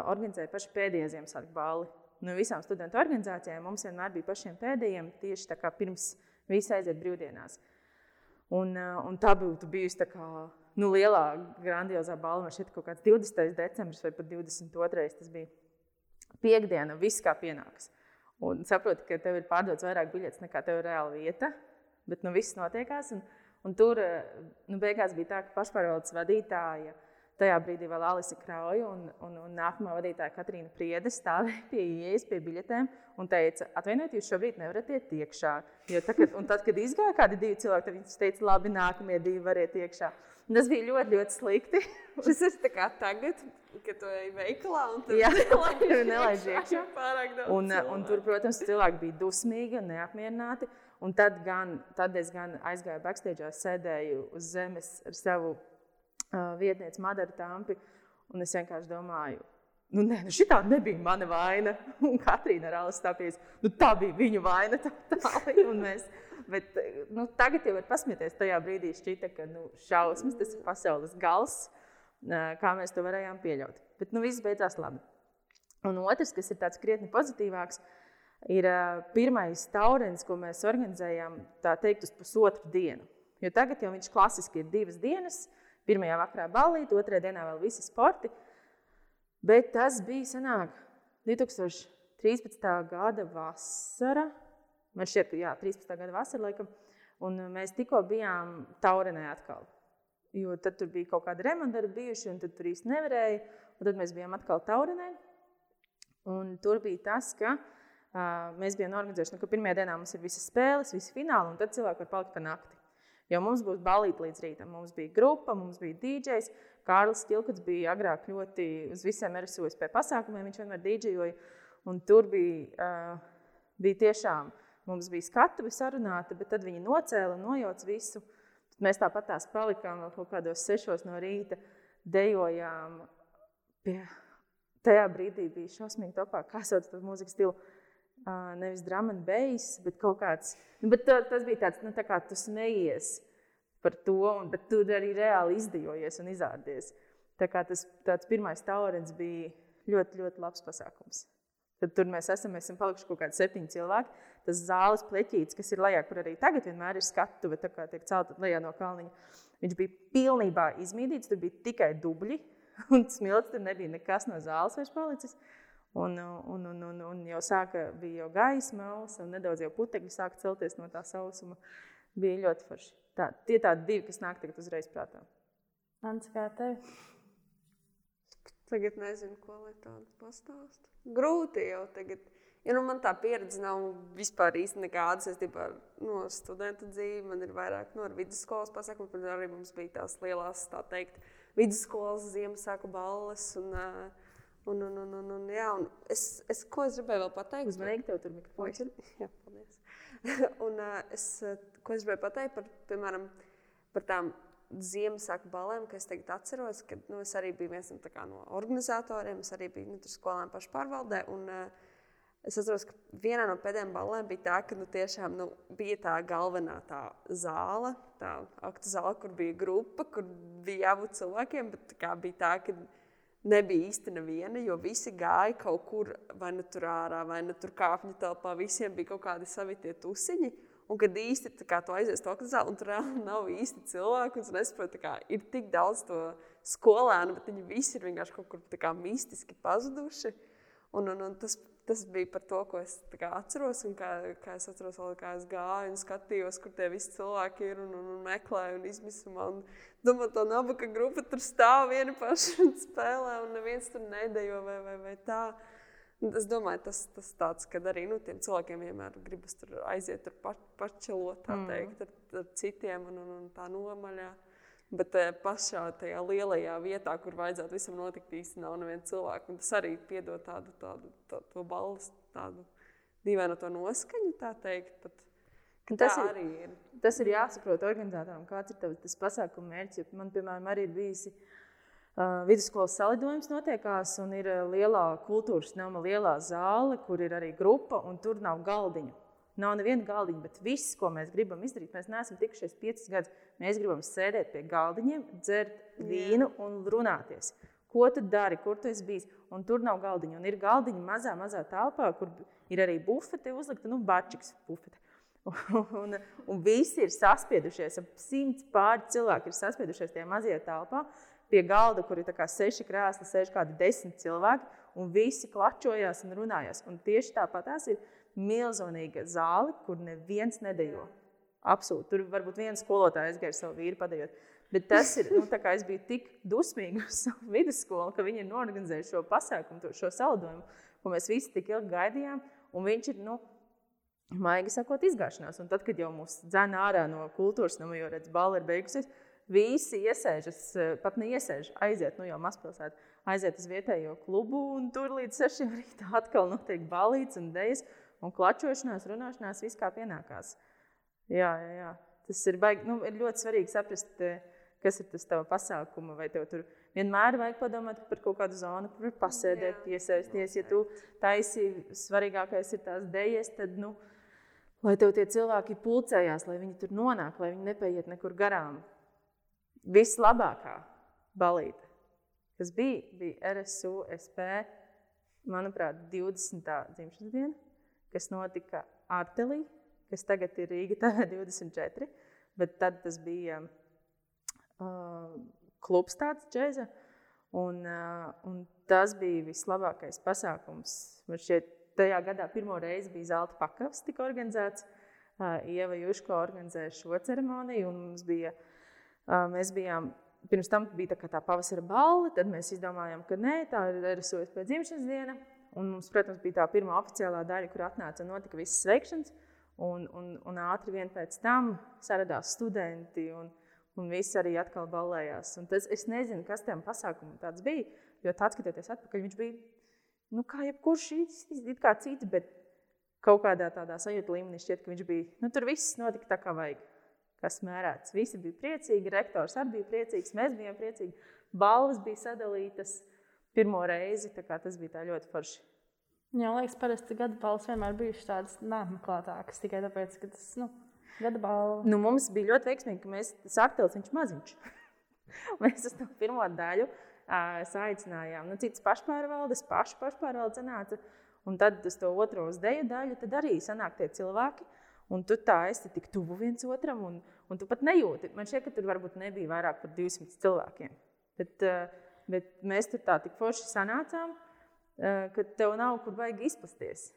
organizēja paši pēdējie Ziemassvētku balli. No visām studentu organizācijām mums vienmēr bija pašiem pēdējiem, tieši tā kā pirms visi aiziet brīvdienās. Un, uh, un tā būtu bijusi tā kā, nu, lielā, grandiozā balva. Man šķiet, ka kaut kāds 20. decembris vai pat 22. tas bija piekdiena, viss kā pienāks. Un saproti, ka tev ir pārdots vairāk biļetes nekā tev ir reāla vieta, bet nu, viss notiekās. Un, un tur eh, nu, beigās bija tā, ka pašpārvaldes vadītāja tajā brīdī vēl Alise Krauja un, un, un nākamā vadītāja Katrīna Priede stāvēja pie ieejas, pie biļetēm un teica, atvainojiet, jūs šobrīd nevarat iet iekšā. Jo tā, kad, tad, kad izgāja kādi divi cilvēki, tad viņi teica, labi, nākamie divi variet iekšā. Un tas bija ļoti, ļoti slikti. Šis ir tā kā tagad, kad tu ej veikalā un tur nelaiž iekšā. Un, uh, un tur, protams, cilvēki bija dusmīgi un neapmierināti. Un tad, gan, tad es gan aizgāju backstage, sēdēju uz zemes ar savu uh, vietnieci Madaru Tampi. Un es vienkārši domāju, nu, nē, nu šī nebija mana vaina. Un Katrīna ar Alisu stāpījis, nu, tā bija viņu vaina. Tā, tā, un mēs, bet, nu, tagad jau var pasmieties. Tajā brīdī šķita, ka nu, šausmas, tas ir pasaules gals, kā mēs to varējām pieļaut. Bet nu, viss beidzās labi. Un otrs, kas ir tāds krietni pozitīvāks, ir uh, pirmais taurens, ko mēs organizējām, tā teikt, uz pusotru dienu. Jo tagad jau viņš klasiski ir divas dienas. Pirmajā vakarā balīti, otrajā dienā vēl visi sporti. Bet tas bija senāk, 2013. gada vasara. Man šķiet, ka jā, 13. gada vasara laikam. Un mēs tikko bijām Taurenē atkal. Jo tad tur bija kaut kāda remonta bijuši, un tad tur īsti nevarēja. Un tad mēs bijām atkal Taurenē. Un tur bija tas, ka uh, mēs bijām organizējuši, nu, ka pirmajā dienā mums ir visas spēles, visi fināli, un tad cilvēki var palikt pa nakti. Jo mums būs balīti līdz rītam. Mums bija grupa, mums bija DJs, Kārlis Kilkats bija agrāk ļoti uz visiem RSUSP pasākumiem, viņš vienmēr dīdžejoja. Un tur bija, uh, bija tiešām, mums bija skatuve sarunāta, bet tad viņi nocēla un nojauca visu. Tad mēs tāpat tās palikām vēl kaut kādos sešos no rīta, dejojām. Pie, tajā brīdī bija šausmīgi topā, kā sauc to mūzikas stilu. Uh, nevis and bass, bet kaut kāds. Nu, bet tā, tas bija tāds, nu, tā kā tu smejies par to, un, bet tu arī reāli izdejojies un izrādies. Tā kā tas pirmais taurens bija ļoti, ļoti labs pasākums. Tad tur mēs esam, mēs esam palikuši kaut kādi septiņi cilvēki. Tas zāles pleķītis, kas ir lejā, kur arī tagad vienmēr ir skatuve, tā kā tiek celta lejā no kalniņa. Viņš bija pilnībā izmīdīts, tur bija tikai dubļi, un smilts tur nebija nekas no zāles vairs palicis. Un, un, un, un, un jau sāka, bija jau gaisma, un nedaudz jau putekļi sāka celties no tā sausuma. Bija ļoti forši. Tā, tie tādi divi, kas nāk tagad uzreiz prātā. Ants, kā tev? Tagad nezinu, ko lai tādu pastāstu. Grūti jau tagad. Ja nu man tā pieredze nav vispār īsti nekāda saistībā ar no, studentu dzīvi, man ir vairāk no vidusskolas pasākumu, tad arī mums bija tās lielās, tā teikt, vidusskolas Ziemassvētku balles. Un, un, un, un, un, un, jā, un es, es, ko es gribēju vēl pateikt? Uzmanīgi tev tur mikrofons ir. Jā, paldies. un es, ko es gribēju pateikt par, piemēram, par tām Ziemassvētku balēm, kas tagad atceros, kad nu, es arī biju viens no, no organizatoriem, es arī biju nu, skolēnu pašpārvaldē. Un, uh, es atceros, ka vienā no pēdējām balēm bija tā, ka nu, tiešām nu, bija tā galvenā tā zāle, tā aktu zāle, kur bija grupa, kur bija jābūt cilvēkiem, bet tā bija tā, ka nebija īsti neviena, jo visi gāja kaut kur vai nu tur ārā, vai nu tur kāpņu telpā. Visiem bija kaut kādi savi tie tusiņi. Un kad īsti tu aizies to zāli, un tur nav īsti cilvēku, un tu nesaproti, kā ir tik daudz to skolēnu, bet viņi visi ir vienkārši kaut kur mistiski pazuduši. Un, un, un tas, tas bija par to, ko es atceros, un kā, kā es atceros, vēl, kā es gāju un skatījos, kur tie visi cilvēki ir un, un, un meklēju un izmisumā. Un domāju, tā nabaka grupa tur stāv viena paša un spēlē, un neviens tur nedejo vai, vai, vai tā. Es domāju, tas ir tāds, ka arī nu, tiem cilvēkiem vienmēr gribas aiziet tur pa, pačelot, tā mm. teikt, ar, ar citiem un, un, un tā nomaļā. Bet eh, pašā tajā lielajā vietā, kur vajadzētu visam notikt, īstenībā nav neviena cilvēka. Tas arī piedod tādu, tādu, tādu to balstu, tādu dīvainu to noskaņu, tā teikt. Pat, tas, tā ir, ir. tas ir jāsaprot organizatoram, kāds ir tas pasākuma mērķis. Man, piemēram, arī ir bijusi uh, vidusskolas salidojums notiekās, un ir lielā kultūras nama, lielā zāle, kur ir arī grupa, un tur nav galdiņu. Nav neviena galdiņa, bet viss, ko mēs gribam izdarīt, mēs neesam tikušies piecus gadus. Mēs gribam sēdēt pie galdiņiem, dzert vīnu un runāties. Ko tu dari, kur tu esi bijis? Un tur nav galdiņa. Un ir galdiņa mazā, mazā telpā, kur ir arī bufete uzlikta, nu, bačiks bufete. Un, un, visi ir saspiedušies, ap simts pāri cilvēki ir saspiedušies tajā mazajā telpā pie galda, kur ir seši krēsli, sēž kādi desmit cilvēki, un visi klačojās un runājās. Un tieši tāpat tās ir milzīga zāle, kur neviens nedejo. Absolūti. Tur varbūt viens skolotājs aizgāja savu vīru padējot. Bet tas ir, nu, kā es biju tik dusmīga uz savu vidusskolu, ka viņi ir norganizējuši šo pasākumu, šo salidojumu, ko mēs visi tik ilgi gaidījām. Un viņš ir, nu, maigi sakot, izgāšanās. Un tad, kad jau mūs dzēna ārā no kultūras nama, jo redz, balva ir beigusies, Visi iesēžas, pat neiesēž, aiziet, nu jau mazpilsētā, aiziet uz vietējo klubu, un tur līdz 6 rītā atkal notiek balīts un dejas, un klačošanās, runāšanās, viss kā pienākās. Jā, jā, jā. Tas ir, baigi, nu, ir ļoti svarīgi saprast, kas ir tas tavs pasākums, vai tev tur vienmēr vajag padomāt par kaut kādu zonu, kur pasēdēt, piesaisties. Ja tu taisi, svarīgākais ir tās dejas, tad, nu, lai tev tie cilvēki pulcējās, lai viņi tur nonāk, lai viņi nepaiet nekur garām vislabākā balīte, kas bija, bija RSU SP, manuprāt, 20. dzimšanas diena, kas notika Artelī, kas tagad ir Rīga TV 24, bet tad tas bija uh, klubs tāds džēza, un, uh, un tas bija vislabākais pasākums. Man šķiet, tajā gadā pirmo reizi bija zelta pakavs tika organizēts. Uh, Ieva Juško organizēja šo ceremoniju, un mums bija uh, Mēs bijām, pirms tam bija tā, tā pavasara balva, tad mēs izdomājām, ka nē, tā ir RSOS pēc dzimšanas diena. Un mums, protams, bija tā pirmā oficiālā daļa, kur atnāca un notika visas sveikšanas. Un, un, un ātri vien pēc tam saradās studenti un, un visi arī atkal ballējās. Un tas, es nezinu, kas tam pasākumam tāds bija, jo tāds, skatoties atpakaļ, viņš bija, nu, kā jebkurš it kā cits, bet kaut kādā tādā sajūta līmenī šķiet, ka viņš bija, nu, tur viss notika tā kā vajag. Kas mērēts. Visi bija priecīgi, rektors arī bija priecīgs, mēs bijām priecīgi. Balvas bija sadalītas pirmo reizi, tas bija ļoti forši. Jā, liekas, parasti gada balvas vienmēr bijušas tādas neapmeklētākas, tikai tāpēc, ka tas, nu, gada balva. Nu, mums bija ļoti veiksmīgi, ka mēs sāktēlis viņš maziņš. mēs uz to pirmo daļu uh, saicinājām. Nu, cits pašpārvaldes, pašu pašpārvaldes sanāca. Un tad uz to otro uz deju daļu tad arī sanāk tie cilvēki. Un tu tā esi tik tuvu viens otram, un, un tu pat nejūti. Man šķiet, ka tur varbūt nebija vairāk par 200 cilvēkiem. Bet, uh, bet mēs tur tā tik forši sanācām. Eh, ka tev nav kur vajag izpasties.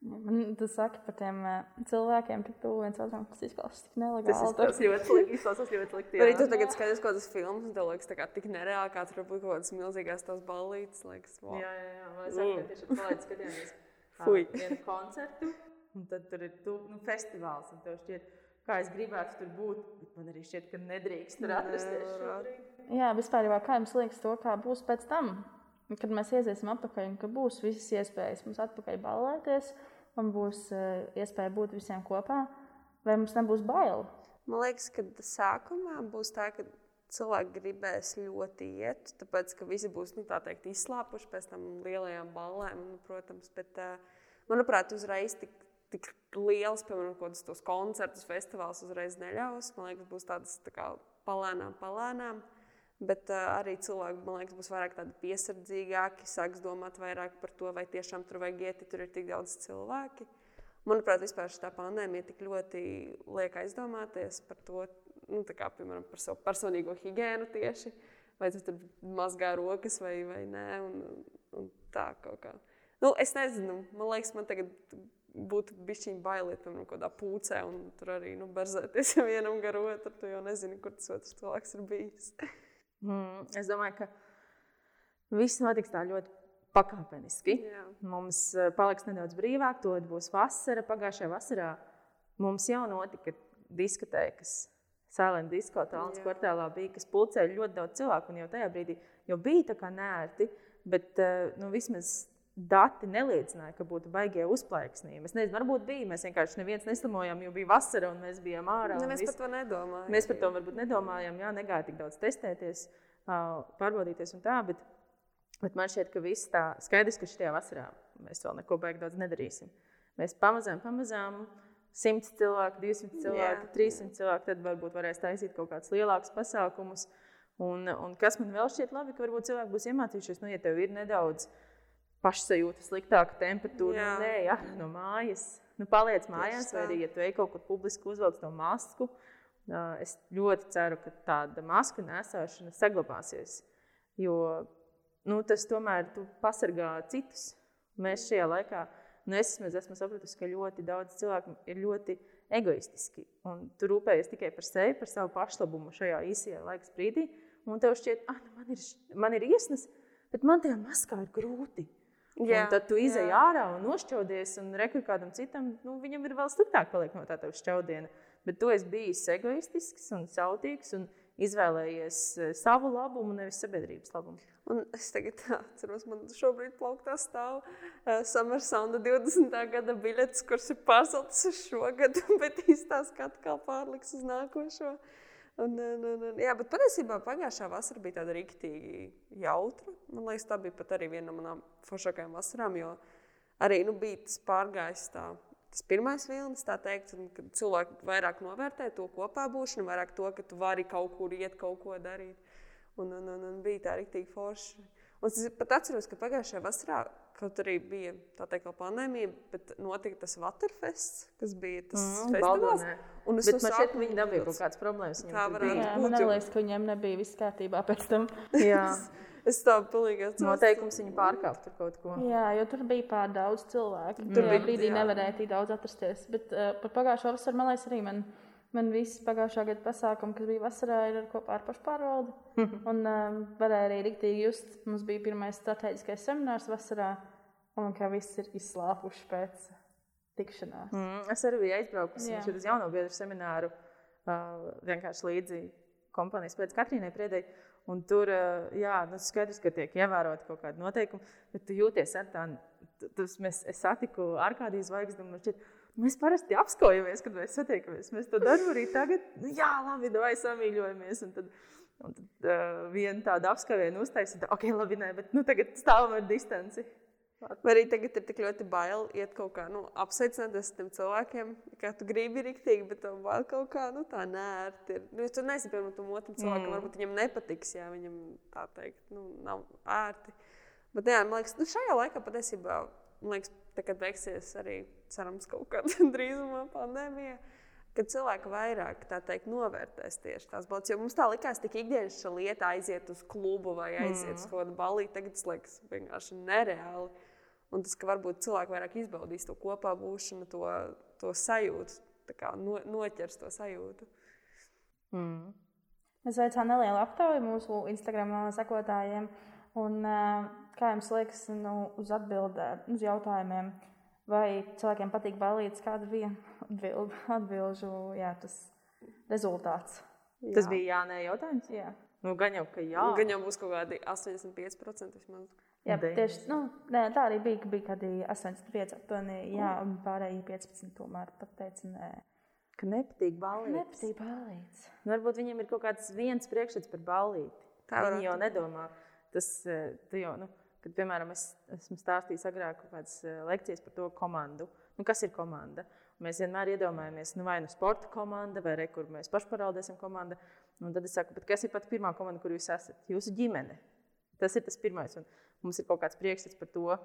Man tas saka par tiem uh, cilvēkiem, ka tu viens otram tas izklausās tik nelegāli. Tas izklausās ļoti slikti. Izklausās ļoti slikti. Arī tu tagad skaties kaut kādas filmas, un tev liekas, tā kā tik nereāli, kā tur būtu kaut kādas milzīgās tās ballītes. Liekas, wow. Jā, jā, jā. Mēs arī mm. tieši palaid skatījāmies vienu koncertu, un tad tur ir tu, nu, festivāls, un tev šķiet, kā es gribētu tur būt, bet man arī šķiet, ka nedrīkst tur atrasties šobrīd. Jā, vispār, kā jums liekas to, kā būs pēc tam? Kad mēs iesim atpakaļ, un ka būs visas iespējas mums atpakaļ ballēties, un būs uh, iespēja būt visiem kopā, vai mums nebūs bail? Man liekas, ka sākumā būs tā, ka cilvēki gribēs ļoti iet, tāpēc ka visi būs nu, teikt, izslāpuši pēc tam lielajām ballēm. Nu, protams, bet, uh, manuprāt, uzreiz tik, tik liels, piemēram, kaut kādus koncertus, festivālus uzreiz neļaus. Man liekas, būs tādas tā kā palēnām, palēnām. Bet uh, arī cilvēki, man liekas, būs vairāk piesardzīgāki, sāks domāt vairāk par to, vai tiešām tur vajag iet, ja tur ir tik daudz cilvēki. Manuprāt, vispār šī pandēmija tik ļoti liek aizdomāties par to, nu, kā, piemēram, par savu personīgo higiēnu tieši. Vai tu tur mazgā rokas vai, vai nē, un, un tā kaut kā. Nu, es nezinu, man liekas, man tagad būtu bijis bailiet, piemēram, kaut kādā pūcē, un tur arī nu, berzēties vienam gar otru. Tu jau nezini, kur tas otrs cilvēks ir bijis. Mm, es domāju, ka viss notiks tā ļoti pakāpeniski. Jā. Mums eh, paliks nedaudz brīvāk, to būs vasara. Pagājušajā vasarā mums jau notika diskotēkas. Sēlēna disko tālākas kvartālā bija, kas pulcēja ļoti daudz cilvēku. Jau tajā brīdī jau bija tā kā nērti, bet eh, nu, vismaz dati neliecināja, ka būtu baigie uzplaiksnījumi. Es nezinu, varbūt bija. Mēs vienkārši neviens neslimojām, jo bija vasara un mēs bijām ārā. Ne, mēs par to nedomājām. Mēs par to varbūt nedomājām. Jā, negāja tik daudz testēties, pārbaudīties un tā. Bet, bet man šķiet, ka viss tā skaidrs, ka šajā vasarā mēs vēl neko baigi daudz nedarīsim. Mēs pamazām, pamazām. 100 cilvēku, 200 cilvēku, Jā. 300 cilvēku, tad varbūt varēs taisīt kaut kādus lielākus pasākumus. Un, un kas man vēl šķiet labi, ka varbūt cilvēki būs iemācījušies, nu, ja tev ir nedaudz uh, pašsajūta, sliktāka temperatūra. Jā. Nē, jā, no mājas. Nu, paliec mājās, vai arī, ja tu ej kaut kur publiski uzvelc to masku. Es ļoti ceru, ka tāda masku nesāšana saglabāsies. Jo nu, tas tomēr pasargā citus. Mēs šajā laikā, nu, es esmu sapratusi, ka ļoti daudz cilvēku ir ļoti egoistiski. Tu rūpējies tikai par sevi, par savu pašlabumu šajā īsajā laika brīdī. Un tev šķiet, ka ah, nu, man, ir, man ir iesnas, bet man tajā maskā ir grūti. Jā, un tad tu izej ārā un nošķaudies, un rekur kādam citam, nu, viņam ir vēl sliktāk paliek no tā tā šķaudiena. Bet tu esi bijis egoistisks un sautīgs un izvēlējies e, savu labumu, nevis sabiedrības labumu. Un es tagad atceros, man šobrīd plauktā stāv uh, Summer Sound 20. gada biļetes, kuras ir pārceltas uz šo gadu, bet īstenībā atkal pārliks uz nākošo. Un, un, un, un, jā, bet patiesībā pagājušā vasara bija tāda rīktīgi jautra. Man liekas, tā bija pat arī viena no manām foršākajām vasarām, jo arī nu, bija tas pārgājis tā. Tas pirmais vilnis, tā teikt, un, kad cilvēki vairāk novērtē to kopā būšanu, vairāk to, ka tu vari kaut kur iet, kaut ko darīt. Un, un, un, un bija tā rīktīgi forši. Un es pat atceros, ka pagājušajā vasarā Kaut arī bija tā teikt, pandēmija, bet notika tas Waterfests, kas bija tas mm, festivāls. Un es šķiet, ka viņi dabūja kaut kādas problēmas. Tā varētu būt. Jā, man liekas, ka viņiem nebija viss kārtībā pēc tam. Jā. Es tā pilnīgi atceros. Noteikums viņu pārkāpt ar kaut ko. Jā, jo tur bija pār daudz cilvēku. Tur bija brīdī nevarēja tik daudz atrasties. Bet uh, par pagājušo vasaru, man liekas, arī man Man viss pagājušā gada pasākums, kas bija vasarā, ir kopā ar pašpārvaldi. un um, varēja arī rīktīgi just. Mums bija pirmais strateģiskais seminārs vasarā, un kā viss ir izslāpuši pēc tikšanās. Mm, es arī biju aizbraukusi uz jauno biedru semināru, uh, vienkārši līdzi kompānijas pēc Katrīnai Priedei. Un tur jā, nu, skaidrs, ka tiek ievēroti kaut kādi noteikumi, bet tu jūties ar tādu. Es, es satiku Arkādijas zvaigzni, un šķiet, mēs parasti apskojamies, kad mēs satiekamies. Mēs to darām arī tagad. Nu, jā, labi, vai samīļojamies. Un tad, un tad uh, viena tāda apskavēja uztaisīja, ok, labi, nē, bet nu, tagad stāvam ar distanci. Vai arī tagad ir tik ļoti bail iet kaut kā nu, apsveicināties ar tiem cilvēkiem, kā tu gribi rīktīgi, bet tev bail kaut kā nu, tā nērti. Ir. Nu, tu nezini, piemēram, tam otram cilvēkam, mm. varbūt viņam nepatiks, ja viņam tā teikt, nu, nav ērti. Bet jā, man liekas, nu, šajā laikā patiesībā, man liekas, tā, kad beigsies arī, cerams, kaut kad drīzumā pandēmija, kad cilvēki vairāk teikt, novērtēs tieši tās balss. Jo mums tā likās, ka ikdienas lieta aiziet uz klubu vai aiziet mm. uz kaut kādu balīti, tagad tas liekas vienkārši nereāli. Un tas, ka varbūt cilvēki vairāk izbaudīs to kopā būšanu, to, to sajūtu, kā no, noķers to sajūtu. Mm. Mēs veicām nelielu aptauju mūsu Instagram sekotājiem. Un, kā jums liekas, nu, uz atbildēm, uz jautājumiem, vai cilvēkiem patīk balīdzes, kāda bija atbild, atbilžu jā, rezultāts? Jā. Tas bija jā, nē, jautājums. Jā. Nu, gan jau, ka jā. Gan jau būs kaut kādi 85% vismaz. Jā, tieši nu, nē, tā arī bija. Bija kādi 85, aptuveni, jā, un pārējie 15 tomēr pateica, nē. Ka nepatīk balīti. Nepatīk balīti. Nu, varbūt viņiem ir kaut kāds viens priekšstats par balīti. Tā viņi jau nedomā. Tas, eh, jau, nu, kad, piemēram, es esmu stājis agrāk kādas eh, lekcijas par to komandu. Nu, kas ir komanda? Mēs vienmēr iedomājamies, nu, vai nu sporta komanda, vai re, kur mēs pašpārvaldēsim komanda. Un tad es saku, kas ir pati pirmā komanda, kur jūs esat? Jūsu ģimene. Tas ir tas pirmais. Un mums ir kaut kāds priekšstats par to,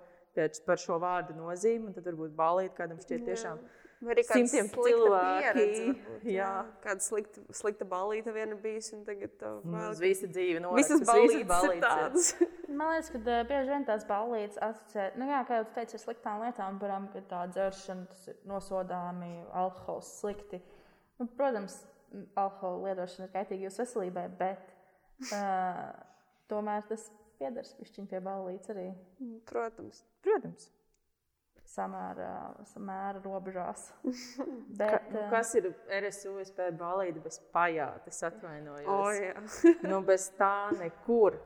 par šo vārdu nozīmi. Tad varbūt balīt kādam šķiet tiešām. Vai arī simtiem cilvēku. Jā, jā. kāda slikta, slikta balīta viena bijusi. Tagad tā vēl... visa dzīve no visas balītas ir tādas. Man liekas, ka uh, bieži vien tās balītas asociē, nu jā, kā jau teicu, ar sliktām lietām, piemēram, ka tā dzeršana, tas ir nosodāmi, alkohols slikti. Nu, protams, alkohola lietošana ir kaitīga jūsu veselībai, bet uh, tomēr tas piedars pišķiņ pie ballītes arī. Mm, protams. Protams. Samēra, samēra robežās. Bet, Ka, nu, kas ir RSUSP balīte bez pajātes? Atvainojos. O, jā. nu, bez tā nekur.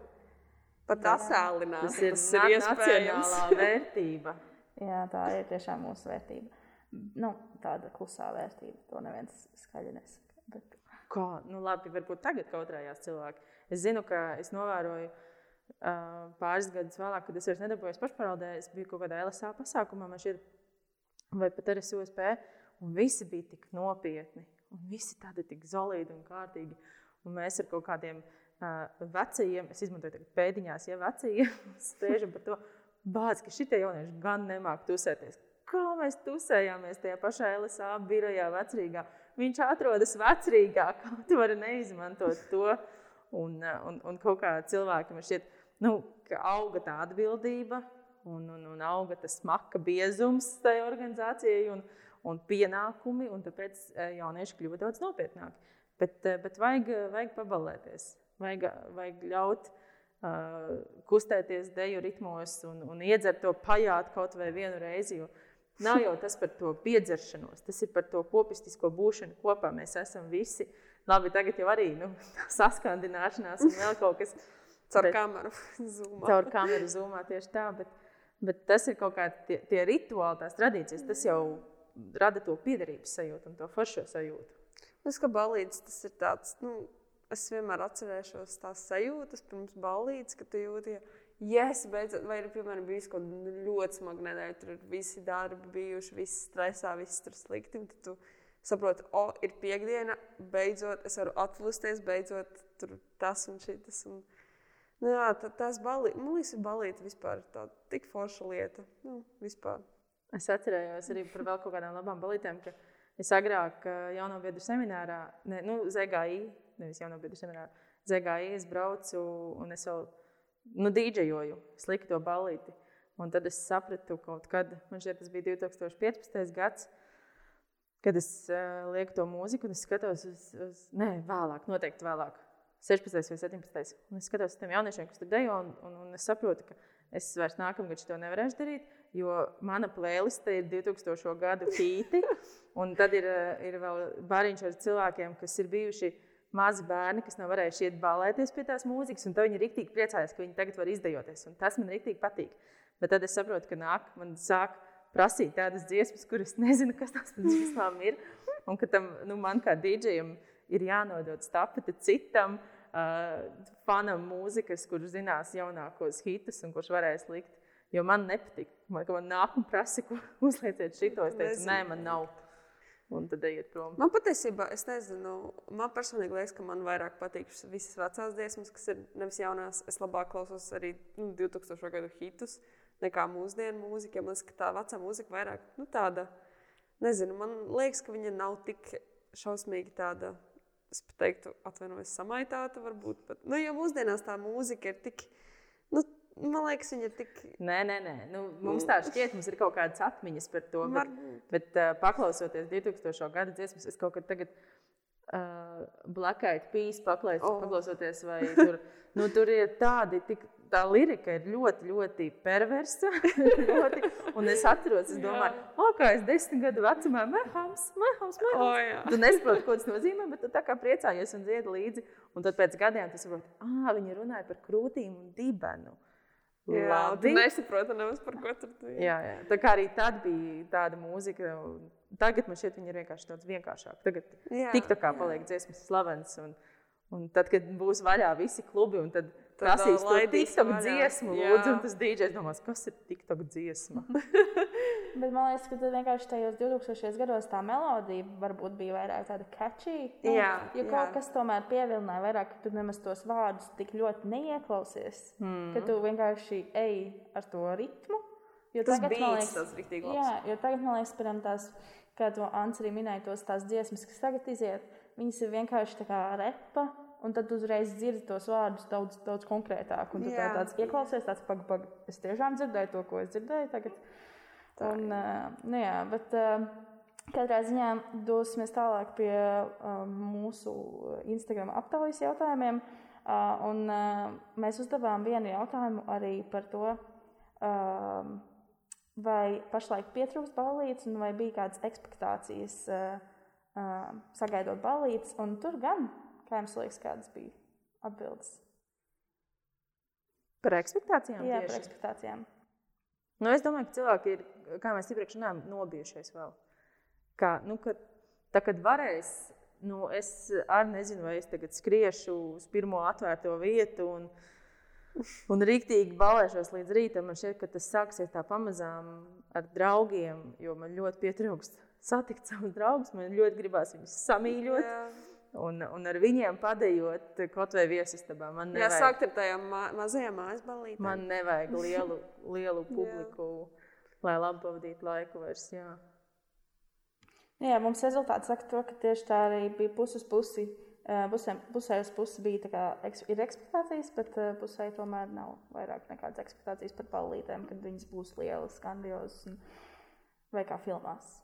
Pat asālināt. Tas ir, tas ir nacionālā vērtība. jā, tā ir tiešām mūsu vērtība. Nu, tāda klusā vērtība. To neviens skaļi nesaka. Bet... Kā? Nu, labi, varbūt tagad kautrējās cilvēki. Es zinu, ka es novēroju, ka pāris gadus vēlāk, kad es vairs nedarbojos pašpārvaldē, es biju kaut kādā LSA pasākumā, šķiet, vai pat arī USP, un visi bija tik nopietni, un visi tādi tik zolīdi un kārtīgi. Un mēs ar kaut kādiem uh, vecajiem, es izmantoju pēdiņās, ja vecajiem, spēžam par to, bāc, ka šitie jaunieši gan nemāk tusēties. Kā mēs tusējāmies tajā pašā LSA birojā vecrīgā. Viņš atrodas vecrīgā, kā tu vari neizmantot to. Un, un, un kaut kā cilvēkam šķiet, nu, ka auga tā atbildība un, un, un auga tas smaka biezums tajā organizācijai un, un pienākumi, un tāpēc e, jaunieši kļuva daudz nopietnāki. Bet, e, bet vajag, vajag pabalēties, vajag, vajag ļaut uh, kustēties deju ritmos un, un iedzert to pajāt kaut vai vienu reizi. Jo nav jau tas par to piedzeršanos, tas ir par to kopistisko būšanu kopā. Mēs esam visi. Labi, tagad jau arī nu, saskandināšanās un vēl kaut kas tāds Caur bet, kameru zūmā. Caur kameru zūmā tieši tā. Bet, bet tas ir kaut kādi tie, tie rituāli, tās tradīcijas. Tas jau rada to piederības sajūtu un to foršo sajūtu. Es kā balīdzes tas ir tāds. Nu, es vienmēr atcerēšos tās sajūtas pirms balīdzes, kad tu jūti. Ja es beidzot, vai ir piemēram bijis kaut kāda ļoti smaga nedēļa, tur ir visi darbi bijuši, viss stresā, viss tur slikti. Tad tu saproti, o, ir piekdiena, beidzot es varu atpūsties, beidzot tur tas un šis. Un Nu, jā, tas balīti, man liekas, balīti vispār tā tik forša lieta. Nu, vispār. Es atcerējos arī par vēl kaut kādām labām balītēm, ka es agrāk jauno biedru seminārā, ne, nu, ZGI, nevis jauno biedru seminārā, ZGI es braucu un es vēl, nu, dīdžejoju, sliku to balīti. Un tad es sapratu kaut kad, man šķiet tas bija 2015. gads, kad es uh, lieku to mūziku un es skatos uz, uz, nē, vēlāk, noteikti vēlāk 16. vai 17. Un es skatos uz tiem jauniešiem, kas tur dejo, un, un, un es saprotu, ka es vairs nākamgad to nevarēšu darīt, jo mana playliste ir 2000. gadu hīti, un tad ir, ir vēl bariņš ar cilvēkiem, kas ir bijuši mazi bērni, kas nav varējuši iet balēties pie tās mūzikas, un viņi rīktīgi priecājas, ka viņi tagad var izdejoties. Tas man rīktīgi patīk. Bet tad es saprotu, ka nāk, man sāk prasīt tādas dziesmas, kuras nezinu, kas tas vispār ir. Un ka tam nu, man kā dīdžejam ir jānodod stafete citam uh, fanam mūzikas, kurš zinās jaunākos hitus un kurš varēs likt. Jo man nepatīk. Man, man nāk un prasa, ko uzlieciet šito. Es teicu, nē, man nav. Un tad ejiet prom. Man patiesībā, es nezinu, man personīgi liekas, ka man vairāk patīk visas vecās dziesmas, kas ir nevis jaunās. Es labāk klausos arī nu, 2000. gadu hitus nekā mūsdienu mūziku. Man liekas, ka tā vecā mūzika vairāk nu, tāda, nezinu, man liekas, ka viņa nav tik šausmīgi tāda. Es teiktu, atvainojos, samaitāta varbūt. Bet, nu, jo mūsdienās tā mūzika ir tik, nu, Man liekas, viņa ir tik. Nē, nē, nē. Nu, mums tā šķiet, mums ir kaut kādas atmiņas par to. Bet, bet uh, paklausoties 2000. gada dziesmas, es kaut kad tagad uh, Eyed Peas paklausos, oh. paklausoties, vai tur, nu, tur ir tādi. Tik, Tā lirika ir ļoti, ļoti perversa. ļoti, un es atceros, es domāju, oh, kā es desmit gadu vecumā mēhams, mēhams, mēhams. Oh, tu nesaproti, ko tas nozīmē, bet tu tā kā priecājies un dziedi līdzi. Un tad pēc gadiem tu saproti, ah, viņi runāja par krūtīm un dibenu. Jā, Labi. tu nesaproti nemaz par ko tur bija. Jā, jā. Tā kā arī tad bija tāda mūzika. Tagad man šķiet, viņa ir vienkārši daudz vienkāršāka. Tagad tik tā kā paliek dziesmas slavens. Un, un tad, kad būs vaļā visi klubi, un tad prasīs to TikTok dziesmu, lūdzu, un tas DJs domās, kas ir TikTok dziesma. Bet man liekas, ka vienkārši tajos 2000 gados tā melodija varbūt bija vairāk tāda catchy. Nu, jā, jo jā. kaut kas tomēr pievilināja vairāk, ka tu nemaz tos vārdus tik ļoti neieklausies, mm. ka tu vienkārši ej ar to ritmu. Jo tas tagad, man liekas, tas rīktīgi. Jā, jo tagad, man liekas, piemēram, tās, kā to Ants arī minēja, tos tās dziesmas, kas tagad iziet, viņas ir vienkārši tā kā repa un tad uzreiz dzirdi tos vārdus daudz, daudz konkrētāk. Un tu tā tāds ieklausies, tāds pag, pag, es tiešām dzirdēju to, ko es dzirdēju tagad. Un, uh, nu jā, bet uh, katrā ziņā dosimies tālāk pie uh, mūsu Instagram aptaujas jautājumiem. Un, mēs uzdevām vienu jautājumu arī par to, vai pašlaik pietrūkst balīdzes, vai bija kādas expectācijas uh, sagaidot balīdzes. Tur gan Kā jums liekas, kādas bija atbildes? Par ekspektācijām? Jā, tieši. par ekspektācijām. Nu, es domāju, ka cilvēki ir, kā mēs iepriekš runājām, nobijušies vēl. Kā, nu, kad, tā, kad varēs, nu, es arī nezinu, vai es tagad skriešu uz pirmo atvērto vietu un, un rīktīgi balēšos līdz rītam. Man šķiet, ka tas sāksies tā pamazām ar draugiem, jo man ļoti pietrūkst satikt savus draugus. Man ļoti gribās viņus samīļot. Jā un, un ar viņiem padējot kaut vai viesistabā. Man nevajag, Jā, sākt ar tajām ma mazajām mājas balītēm. Man nevajag lielu, lielu publiku, lai labi pavadītu laiku vairs. Jā. Jā, mums rezultāts saka to, ka tieši tā arī bija puses pusi. Pusē, pusē uz pusi bija kā, ir ekspektācijas, bet pusē tomēr nav vairāk nekādas ekspektācijas par balītēm, kad viņas būs lielas, grandiozas vai kā filmās.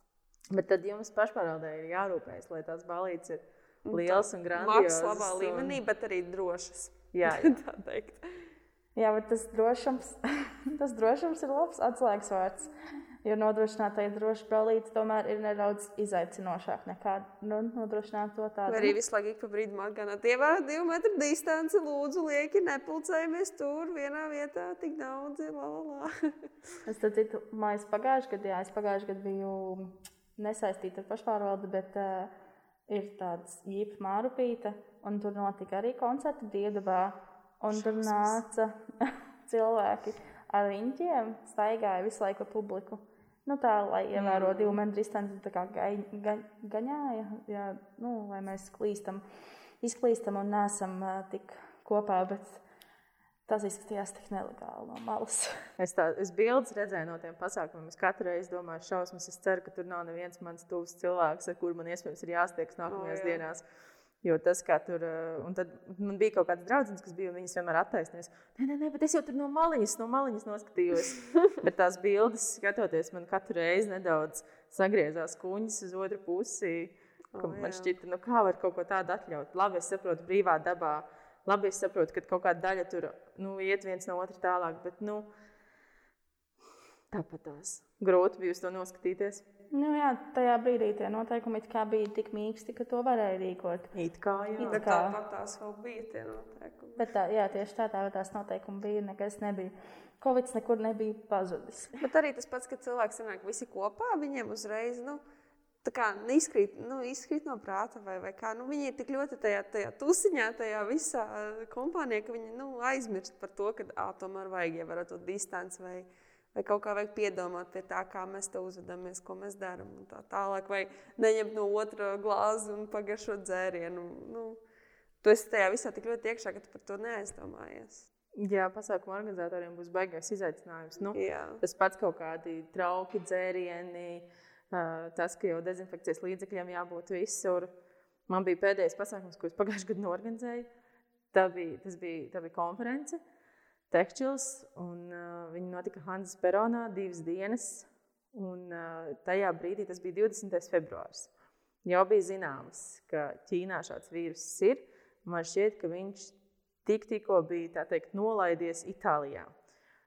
Bet tad jums pašpārvaldē ir jārūpējas, lai tās balītes ir liels un grandios. Mākslā labā līmenī, un... bet arī drošas. Jā, tā teikt. Jā, bet tas drošums, tas drošums ir labs atslēgas vārds. Jo nodrošināt tādu drošu brālīti tomēr ir nedaudz izaicinošāk nekā nu, nodrošināt to tādu. Vai arī visu laiku pa brīdim atgādināt, ievērot divu metru distanci, lūdzu, lieki, nepulcējamies tur vienā vietā, tik daudz, la, la, la. es tad citu, mājas pagājušajā gadā, jā, es pagājušajā gadā biju nesaistīta ar pašpārvaldi, bet uh, ir tāds īpa mārupīte, un tur notika arī koncerti Dievdabā, un Šausmas. tur nāca cilvēki ar riņķiem, staigāja visu laiku publiku. Nu, tā, lai ievērotu mm. divu metru distanci, tā kā ga, ga, gaņāja, jā, nu, lai mēs klīstam, izklīstam un nesam uh, tik kopā, bet Tas izskatījās tik nelegāli no malas. es tādu bildes redzēju no tiem pasākumiem. Es katru reizi domāju, šausmas. Es ceru, ka tur nav neviens mans tuvs cilvēks, ar kuru man iespējams ir jāstiekas nākamajās oh, jā. dienās. Jo tas, kā tur, eh, man bija kaut kāds draugs, kas bija, viņas vienmēr attaisnojas. Nē, nē, nē, bet es jau tur no maliņas, no maliņas noskatījos. bet tās bildes, skatoties, man katru reizi nedaudz sagriezās kuņas uz otru pusi. Oh, man šķita, nu kā var kaut ko tādu atļaut. Labi, es saprotu, brīvā dabā Labi, es saprotu, ka kaut kāda daļa tur nu, iet viens no otra tālāk, bet nu, Tāpat tās grūti bija uz to noskatīties. Nu, jā, tajā brīdī tie noteikumi bija tik mīksti, ka to varēja rīkot. It kā. It Bet kā. tāpat tās vēl bija tie noteikumi. Bet tā, jā, tieši tā, tā tās noteikumi bija, nekas nebija. Covid nekur nebija pazudis. Bet arī tas pats, ka cilvēki sanāk visi kopā, viņiem uzreiz nu, tā kā neizkrīt, nu, izkrīt no prāta. Vai, vai kā. nu, viņi ir tik ļoti tajā, tajā tusiņā, tajā visā eh, kompānijā, ka viņi nu, aizmirst par to, ka ā, tomēr vajag ievērot to distanci. Vai, Vai kaut kā vajag piedomāt pie tā, kā mēs te uzvedamies, ko mēs darām. un Tā tālāk, vai neņemt no otra glāzi un pagaršot dzērienu. Nu, tu esi tajā visā tik ļoti iekšā, ka tu par to neaizdomājies. Jā, pasākuma organizatoriem būs baigais izaicinājums. Nu, Jā. tas pats kaut kādi trauki, dzērieni, ā, tas, ka jau dezinfekcijas līdzekļiem jābūt visur. Man bija pēdējais pasākums, ko es pagājušajā gadā norganizēju. Tā bija, bija, tā bija konference, Tekstils, un uh, viņi notika Hanzas Peronā divas dienas. Un, uh, tajā brīdī, tas bija 20. februāris, jau bija zināms, ka Ķīnā šāds vīrus ir. Man šķiet, ka viņš tik, tikko bija teikt, nolaidies Itālijā.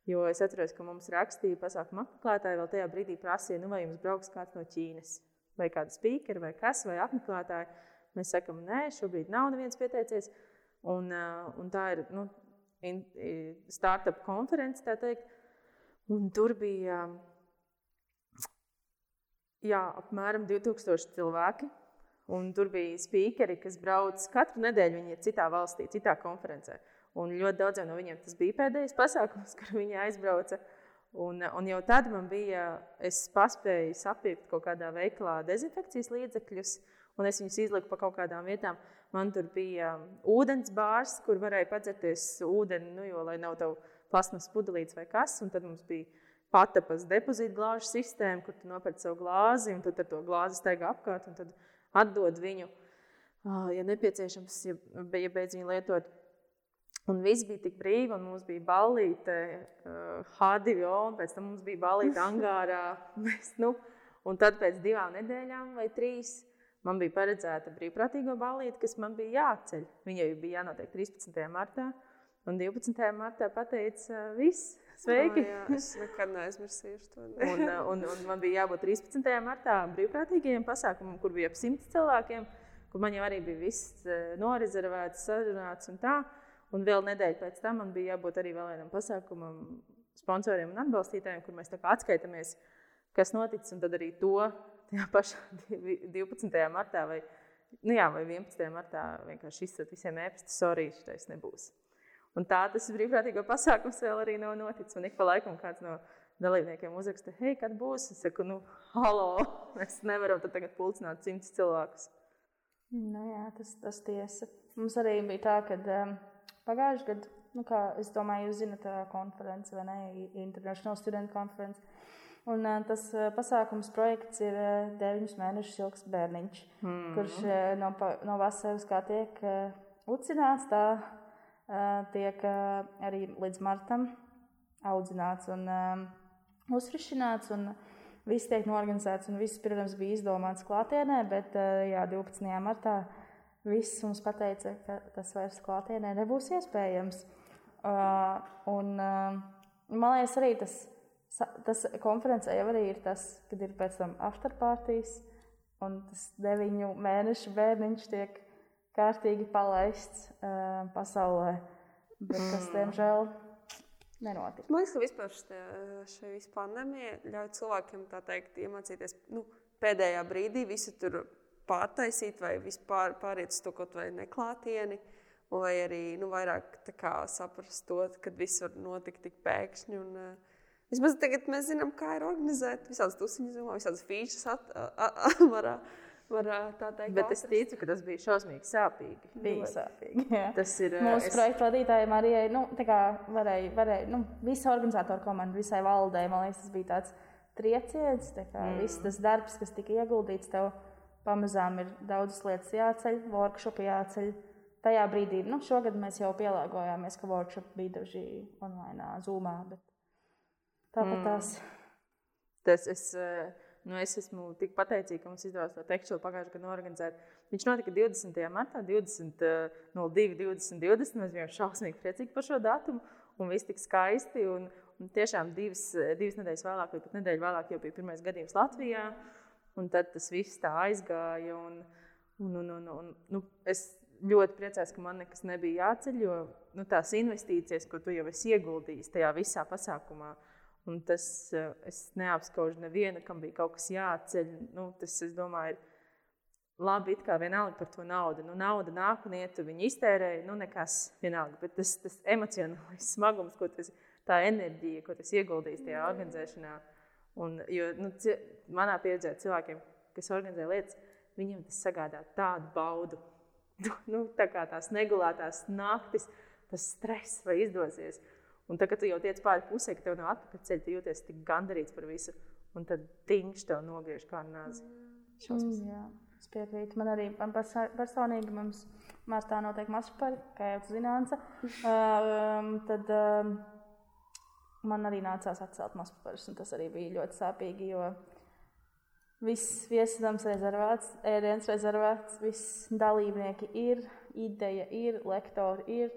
Jo es atceros, ka mums rakstīja pasākuma apmeklētāji, vēl tajā brīdī prasīja, nu, vai jums brauks kāds no Ķīnas, vai kāda speakera, vai kas, vai apmeklētāji. Mēs sakām, nē, šobrīd nav neviens pieteicies. Un, uh, un tā ir nu, startup konference, tā teikt. Un tur bija jā, apmēram 2000 cilvēki. Un tur bija speakeri, kas brauc katru nedēļu. Viņi ir citā valstī, citā konferencē. Un ļoti daudziem no viņiem tas bija pēdējais pasākums, kur viņi aizbrauca. Un, un jau tad man bija, es paspēju sapirkt kaut kādā veikalā dezinfekcijas līdzekļus, un es viņus izliku pa kaut kādām vietām. Man tur bija ūdens bārs, kur varēja padzerties ūdeni, nu, jo, lai nav tev plasmas pudelītes vai kas. Un tad mums bija patapas depozīta glāžu sistēma, kur tu nopērci savu glāzi, un tad ar to glāzi staigā apkārt, un tad atdod viņu, ja nepieciešams, ja, ja beidz viņu lietot. Un viss bija tik brīvi, un mums bija balīte uh, H2O, un pēc tam mums bija balīte angārā. Mēs, nu, un tad pēc divām nedēļām vai trīs man bija paredzēta brīvprātīgo balīte, kas man bija jāceļ. Viņai bija jānotiek 13. martā, un 12. martā pateica, viss, sveiki! Oh, jā, es nekad neaizmirsīšu to. Un, uh, un, un man bija jābūt 13. martā brīvprātīgajiem pasākumam, kur bija ap 100 cilvēkiem, kur man jau arī bija viss uh, norezervēts, sarunāts un tā. Un vēl nedēļa pēc tam man bija jābūt arī vēl vienam pasākumam, sponsoriem un atbalstītājiem, kur mēs atskaitamies, kas noticis. Un tad arī to tajā pašā divi- 12. martā vai, nu jā, vai 11. martā vienkārši izsaka visiem ēpastu, sorry, šitais nebūs. Un tā tas brīvprātīgo pasākums vēl arī nav noticis. Un ik pa laikam kāds no dalībniekiem uzraksta, hei, kad būs? Es saku, nu, halo, mēs nevaram tagad pulcināt simtus cilvēkus. Nu, jā, tas, tas tiesa. Mums arī bija tā, ka um, pagājušajā gadā, nu, kā es domāju, jūs zinat, konference vai ne, International Student Conference. Un, uh, tas uh, pasākums projekts ir uh, 9 mēnešus ilgs bērniņš, mm. kurš uh, no, no vasaras kā tiek uh, ucināts, tā uh, tiek uh, arī līdz martam audzināts un uzfrišināts. Un, Viss tiek norganizēts, un viss, protams, bija izdomāts klātienē, bet uh, jā, 12. martā viss mums teica, ka tas vairs klātienē nebūs iespējams. Uh, un, uh, man liekas, arī tas, tas konferencē jau arī ir tas, kad ir pēc tam afterpartijas, un tas deviņu mēnešu bērniņš tiek kārtīgi palaists uh, pasaulē. Bet tas, diemžēl, nenotika. Man liekas, ka vispār šī pandēmija ļauj cilvēkiem tā teikt, iemācīties nu, pēdējā brīdī visu tur pārtaisīt vai vispār pāriet uz to kaut vai neklātieni. Vai arī nu, vairāk kā saprast to, ka viss var notikt tik pēkšņi. Un, uh, vismaz tagad mēs zinām, kā ir organizēt visādas tusiņas, visādas features at, a, a, a, var, tā teikt. Bet es atrast. ticu, ka tas bija šausmīgi sāpīgi. Bija sāpīgi. jā. Tas ir Mūsu es- projekta vadītājiem arī nu, varēja, varēja nu, visa organizatora komanda, visai valdei. Man liekas, tas bija tāds trieciens. Tā kā mm. Viss tas darbs, kas tika ieguldīts, tev pamazām ir daudzas lietas jāceļ, workshopi jāceļ. Tajā brīdī, nu, šogad mēs jau pielāgojāmies, ka workshop bija daži online, zūmā. Tāpat mm. tās. Tas es, nu, es esmu tik pateicīga, ka mums izdevās to tekstu pagājušajā gadā norganizēt. Viņš notika 20. martā, 20, eh, 02, 20, 20. Mēs bijām šausmīgi priecīgi par šo datumu. Un viss tik skaisti. Un, un tiešām divas, divas nedēļas vēlāk, vai pat nedēļu vēlāk, jau bija pirmais gadījums Latvijā. Un tad tas viss tā aizgāja. Un, un, un, un, un, nu, es ļoti priecājos, ka man nekas nebija jāceļ, jo nu, tās investīcijas, ko tu jau esi ieguldījis tajā visā pasākumā, un tas es neapskaužu nevienu, kam bija kaut kas jāceļ. Nu, tas, es domāju, ir labi, it kā vienalga par to naudu. Nu, nauda nāk un iet, tu viņu iztērēji, nu nekas vienalga. Bet tas, tas emocionālais smagums, ko tas, tā enerģija, ko tas ieguldījis tajā organizēšanā. Un, jo, nu, manā pieredzē cilvēkiem, kas organizē lietas, viņiem tas sagādā tādu baudu. nu, tā kā tās negulētās naktis, tas stress vai izdosies. Un tad, kad tu jau tiec pāri pusē, ka tev nav atpakaļceļa, tu jūties tik gandarīts par visu. Un tad tīņš tev nogriež kā nāzi. Mm, Es piekrītu. Man arī man personīgi mums Martā notiek maspari, kā jau zināms. um, tad um, man arī nācās atcelt masparus, un tas arī bija ļoti sāpīgi, jo viss viesnams rezervēts, ēdiens rezervēts, viss dalībnieki ir, ideja ir, lektori ir,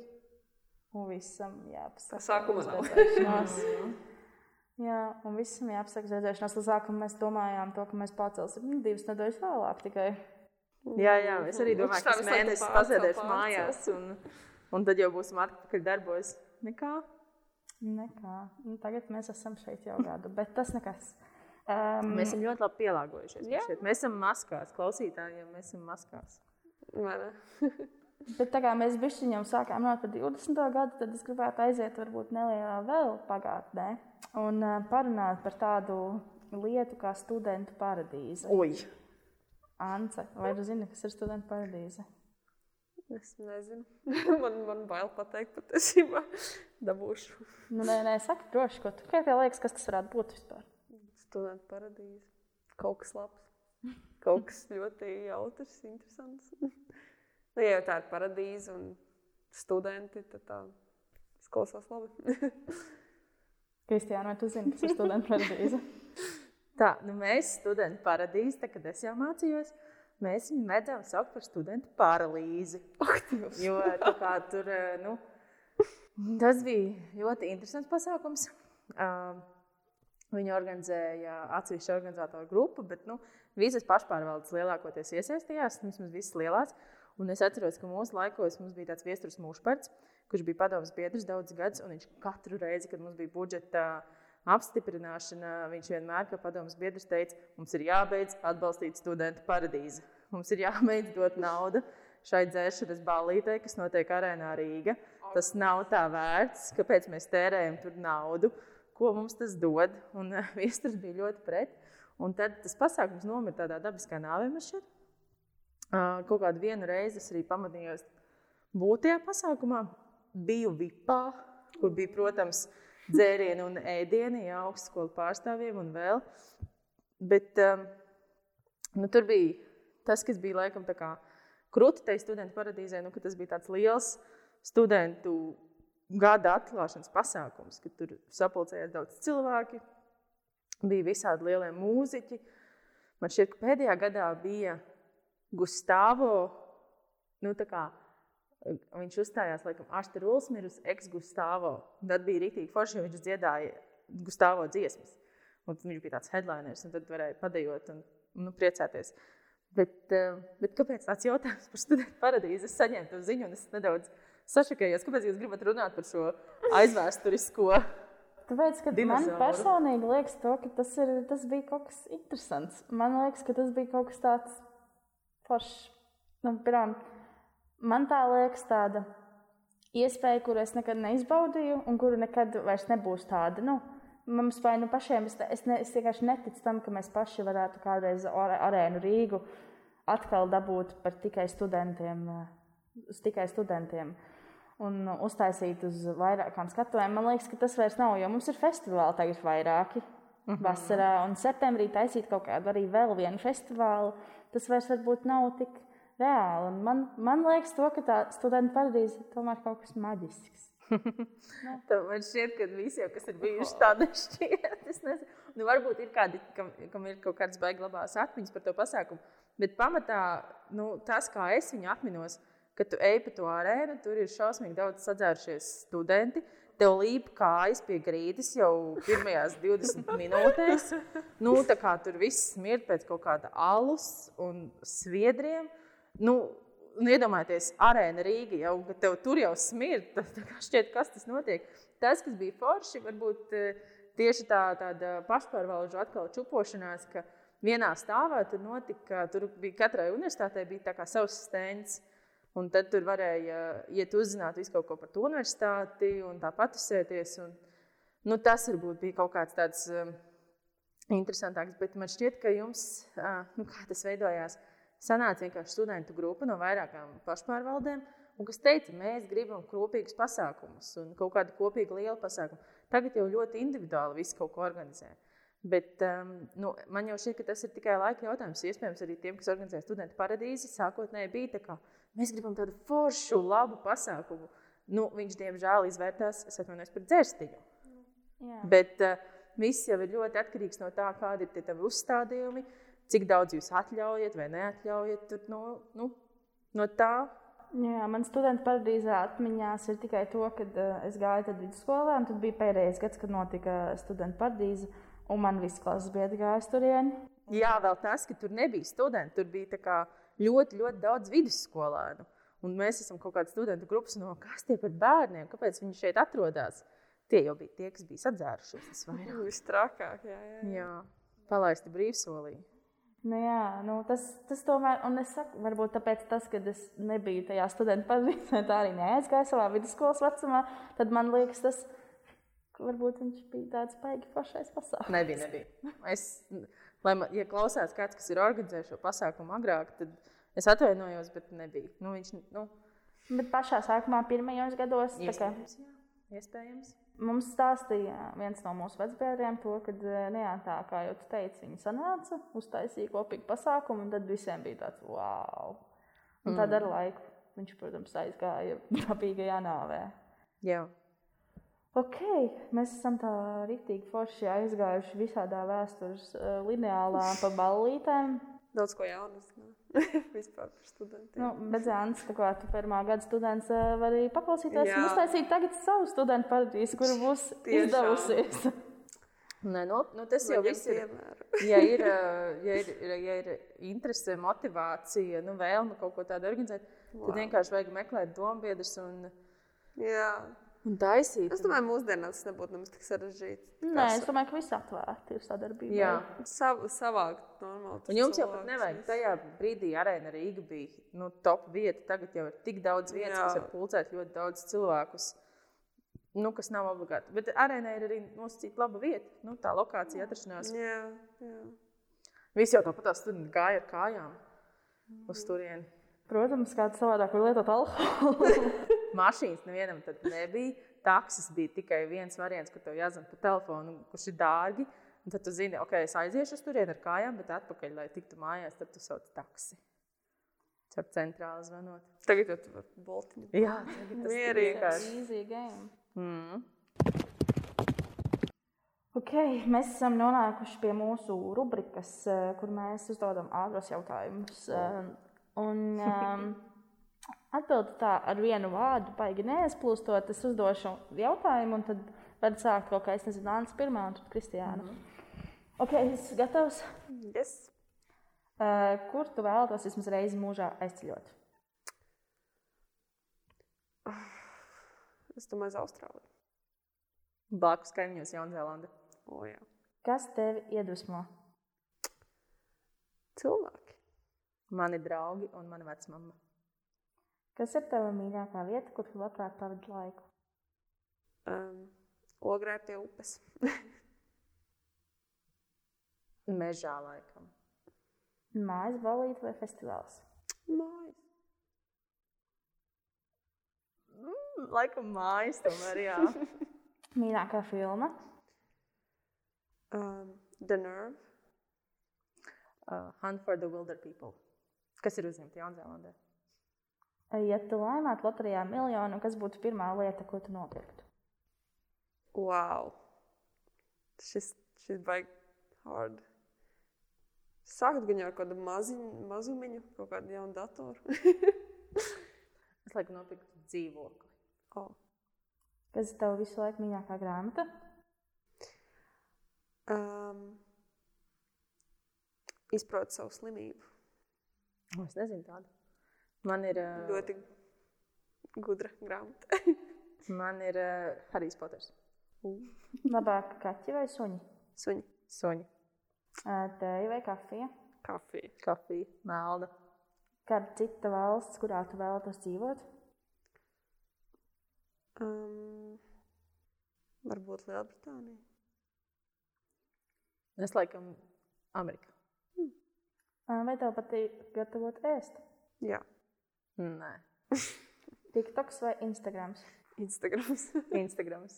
un visam jāpasaka. Sākumā nav. Jā, un visam jāapsaka redzēšanās. Līdz sākumam mēs domājām, to, ka mēs pacelsim nu, divas nedēļas vēlāk. Tikai. Jā, jā, es arī domāju, ka tas mēnesis pasēdēšu mājās, un, un tad jau būsim atpakaļ darbos. Nekā? Nekā. Nu, tagad mēs esam šeit jau gadu, bet tas nekas. Um, mēs esam ļoti labi pielāgojušies. Mēs esam maskās, klausītājiem, mēs esam maskās. Bet tā kā mēs bišķiņam sākām runāt par 20. gadu, tad es gribētu aiziet varbūt nelielā vēl pagātnē un parunāt par tādu lietu kā studentu paradīze. Oi! Ance, vai tu zini, kas ir studentu paradīze? Es nezinu. man, man bail pateikt patiesībā. Dabūšu. nu, nē, nē, saki droši, ko tu. Kā tev liekas, kas tas varētu būt vispār? Studentu paradīze. Kaut kas labs. Kaut kas ļoti jautrs, interesants. Nu, ja jau tā ir paradīze un studenti, tad tā izklausās labi. Kristiāna, vai tu zini, kas ir studenta paradīze? tā, nu mēs studenti paradīze, tā, kad es jau mācījos, mēs viņu mēdzām saukt par studentu paralīzi. Jo kā, tur, nu, tas bija ļoti interesants pasākums. Uh, Viņi organizēja atsevišķu organizatoru grupu, bet nu, visas pašpārvaldes lielākoties iesaistījās, vismaz visas lielās. Un es atceros, ka mūsu laikos mums bija tāds viesturs mūžpards, kurš bija padomus biedrs daudzus gadus. Viņš katru reizi, kad mums bija budžeta apstiprināšana, viņš vienmēr, kā padomus biedrs, teica, mums ir jābeidz atbalstīt studentu paradīzi. Mums ir jābeidz dot naudu šai dzēršanas ballītei, kas notiek arēnā Rīga. Tas nav tā vērts, kāpēc mēs tērējam tur naudu, ko mums tas dod. Un viesturs bija ļoti pret. Un tad tas pasākums nomira tādā dabiskā nāvē. Kaut kādu vienu reizi es arī pamanīju, būt tajā pasākumā. Biju VIPā, kur bija, protams, dzērieni un ēdieni, jau augstskolu pārstāvjiem un vēl. Bet nu, tur bija tas, kas bija laikam tā kā krūti tai studentu paradīzē, nu, ka tas bija tāds liels studentu gada atklāšanas pasākums, kad tur sapulcējās daudz cilvēki, bija visādi lielie mūziķi. Man šķiet, ka pēdējā gadā bija Gustavo, nu, kā, viņš uzstājās, laikam, Ašta Rulsmirus, ex-Gustavo. Tad bija rītīgi forši, jo viņš dziedāja Gustavo dziesmas. Un viņš bija tāds headliners, un tad varēja padejot un nu, priecāties. Bet, eh, bet kāpēc tāds jautājums par studentu paradīzi? Es saņēmu to ziņu, un es nedaudz sašakējos. Kāpēc jūs gribat runāt par šo aizvēsturisko? Tāpēc, ka dinozauru? man personīgi liekas, to, ka tas, ir, tas bija kaut kas interesants. Man liekas, ka tas bija kaut kas tāds foršs. Nu, pirmām, man tā liekas tāda iespēja, kuru es nekad neizbaudīju, un kuru nekad vairs nebūs tāda. Nu, mums vai nu pašiem, es, es, ne, es vienkārši neticu tam, ka mēs paši varētu kādreiz arēnu Rīgu atkal dabūt par tikai studentiem, uz tikai studentiem. Un uztaisīt uz vairākām skatuvēm. Man liekas, ka tas vairs nav, jo mums ir festivāli tagad vairāki. Mm -hmm. Vasarā un septembrī taisīt kaut kādu arī vēl vienu festivālu tas vairs varbūt nav tik reāli. Un man, man liekas, to, ka tā studenta paradīze tomēr kaut kas maģisks. Tam man šķiet, ka visi, jau, kas ir bijuši tādi, šķiet, nu, varbūt ir kādi, kam, kam ir kaut kādas baigas labās atmiņas par to pasākumu. Bet pamatā nu, tas, kā es viņu atminos, kad tu ej pa to arēnu, tur ir šausmīgi daudz sadzērušies studenti. tev līp kājas pie grīdas jau pirmajās 20 minūtēs. Nu, tā kā tur viss smird pēc kaut kāda alus un sviedriem. Nu, un iedomājieties, arēna Rīga jau, tev tur jau smird. Tā, tā kā šķiet, kas tas notiek. Tas, kas bija forši, varbūt eh, tieši tā, tāda pašpārvalžu atkal čupošanās, ka vienā stāvā tur notika, tur bija katrai universitātei bija tā kā savs stends. Un tad tur varēja iet uzzināt visu kaut ko par to universitāti un tā patusēties. Un, nu, tas varbūt bija kaut kāds tāds um, interesantāks, bet man šķiet, ka jums, uh, nu, kā tas veidojās, sanāca vienkārši studentu grupa no vairākām pašpārvaldēm, un kas teica, mēs gribam kopīgus pasākumus un kaut kādu kopīgu lielu pasākumu. Tagad jau ļoti individuāli viss kaut ko organizē. Bet um, nu, man jau šķiet, ka tas ir tikai laika jautājums. Iespējams, arī tiem, kas organizē studentu paradīzi, sākotnēji bija tā, ka mēs gribam tādu foršu, labu pasākumu. Nu, viņš, diemžēl, izvērtās, es atvainojos par dzērstiņu. Jā. Bet uh, viss jau ir ļoti atkarīgs no tā, kādi ir tie tavi uzstādījumi, cik daudz jūs atļaujat vai neatļaujat. Tur, no, nu, no tā Jā, man studenta paradīzē atmiņās ir tikai to, ka uh, es gāju tad vidusskolā, un tad bija pēdējais gads, kad notika studenta paradīze, un man viss klases biedri gāja turieni. Jā, vēl tas, ka tur nebija studenti. Tur bija tā kā ļoti, ļoti daudz vidusskolēnu. Un mēs esam kaut kāda studentu grupas, no kas tie par bērniem, kāpēc viņi šeit atrodas. Tie jau bija tie, kas bija sadzērušies. Tas vairāk. Viss trakāk, jā, jā. Jā, palaisti brīvsolī. Nu, jā, nu, tas, tas tomēr, un es saku, varbūt tāpēc, tas, kad es nebiju tajā studentu pazīstama, tā arī neaizgāju savā vidusskolas vecumā, tad man liekas, tas varbūt viņš bija tāds baigi pašais pasākums. Nebija, nebija. Es, lai man, ja klausās kāds, kas ir organizējis šo pasākumu agrāk, tad es atvainojos, bet nebija. Nu, viņš, nu, Bet pašā sākumā, pirmajos gados, tā kā iespējams, jā, iespējams. Mums stāstīja viens no mūsu vecbērniem to, ka, nu, jā, tā kā jau tu teici, viņi sanāca, uztaisīja kopīgu pasākumu, un tad visiem bija tāds wow. Un tad ar laiku viņš, protams, aizgāja dabīgajā nāvē. Jā. Ok, mēs esam tā rītīgi forši aizgājuši visādā vēstures uh, lineālā pa ballītēm. Daudz ko jaunu zināt. Vispār par studentiem. Nu, bet Zēns, kā tu pirmā gada students, uh, var arī paklausīties Jā. un uztaisīt tagad savu studentu paradīzi, kura būs Tiešām. izdevusies. Nē, nu, nu, tas jau Viņam viss ir. piemēru. Ja ir, eh, ja ir, ja ir interese, motivācija, nu, vēlme kaut ko tādu organizēt, wow. tad vienkārši vajag meklēt dombiedrus un, Jā. Un taisīt. Es domāju, mūsdienās tas nebūtu nemaz tik sarežģīti. Nē, es domāju, ka viss atvērti ir sadarbība. Jā. Sav, savākt normāli. Un jums jau pat nevajag. Tajā brīdī arēna Rīga bija nu, top vieta. Tagad jau ir tik daudz vietas, Jā. kas var pulcēt ļoti daudz cilvēkus. Nu, kas nav obligāti. Bet arēnā ir arī nosacīta laba vieta. Nu, tā lokācija atrašanās. Jā, jā. Visi jau tāpat studenti gāja ar kājām uz turieni. Protams, kāds savādāk var lietot alkoholu. Mašīnas nevienam tad nebija. Taksis bija tikai viens variants, kur tev jāzvan pa telefonu, kurš ir dārgi. Un tad tu zini, ok, es aiziešu uz turieni ar kājām, bet atpakaļ, lai tiktu mājās, tad tu sauc taksi. Caur centrāli zvanot. Tagad jau tu vari boltiņu. Jā, tagad tas ir vienkārši. Easy game. Mm. Ok, mēs esam nonākuši pie mūsu rubrikas, eh, kur mēs uzdodam ātros jautājumus. Eh, Un um, atbildi tā ar vienu vārdu, baigi neaizplūstot. Es uzdošu jautājumu, un tad var sākt kaut kā, es nezinu, Anna pirmā, un tad Kristiāna. Mm -hmm. Ok, es gatavs. Yes. Uh, kur tu vēlaties vismaz reizi mūžā aizceļot? Es domāju, uz Austrāliju. Blakus kaimiņos Jaunzēlandē. O, jā. Kas tevi iedvesmo? Cilvēki. Mani draugi un mana vecmama. Kas ir tava mīļākā vieta, kur tu labprāt pavadi laiku? Um, Ogrē pie upes. Mežā laikam. Mājas balīti vai festivāls? Mājas. Mm, laikam mājas tomēr, jā. Mīļākā filma? Um, the Nerve. uh, Hunt for the Wilder People. Kas ir uzņemta Jaunzēlandē? Ja tu laimētu loterijā miljonu, kas būtu pirmā lieta, ko tu nopirktu? Wow. Šis, šis baigi hard. Sākt gan jau ar kādu maziņu, mazumiņu, kaut kādu jaunu datoru. Es laikam nopirktu dzīvokli. oh. Kas ir tava visu laiku mīļākā grāmata? Um, izprot savu slimību. O, Es nezinu tādu. Man ir, uh, Ļoti gudra grāmata. man ir uh, Harijs Poters. Labāk kaķi vai suņi? Suņi, Ā, Tēja vai kafija? kafija. kafija, melna. Kāda cita valsts, kurā tu vēlētos dzīvot? Um, varbūt Lielbritānija. Es laikam Amerikā. Ā, Vai tev patīk gatavot ēst? Jā, Nē, TikToks vai Instagrams? Instagrams. Instagrams.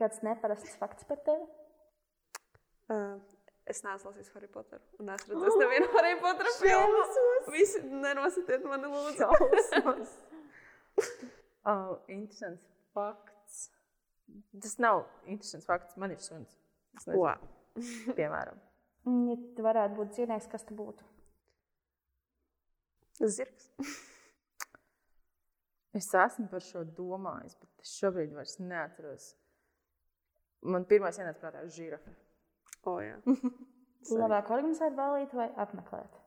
Kāds neparasts fakts par tevi? uh, es neesmu lasījis Harry Potteru. Un es redzēju, nevienu Harry Potteru filmu. Visi nenositiet mani lūdzu. Oh, interesants fakts. Tas nav interesants fakts. Man ir suns. Wow. piemēram. Mm, Ja tu varētu būt dzīvnieks, kas tu būtu? Zirgs. Es esmu par šo domājis, bet es šobrīd vairs neatceros. Man pirmā ienāca prātā žirafa. O, jā. Labāk organizēt balīti vai apmeklēt?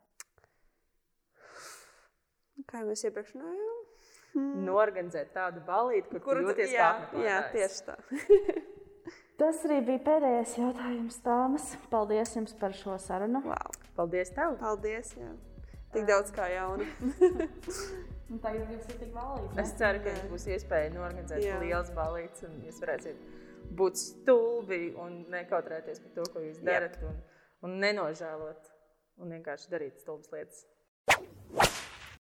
Kā jau mēs iepriekš runājām? Norganizēt tādu balīti, kur, kur jūties jā, kā jā, apmeklētājs. tieši tā. Tas arī bija pēdējais jautājums, Tāmas. Paldies jums par šo sarunu. Wow. Paldies tev! Paldies. Jā. Tik daudz kā jauna. Un tagad jums ir tik balīti. Es ceru, ka jums būs iespēja norganizēt Jā. liels balīts, un jūs varēsiet būt stulbi un nekautrēties par to, ko jūs darat, un, un nenožēlot, un vienkārši darīt stulbas lietas.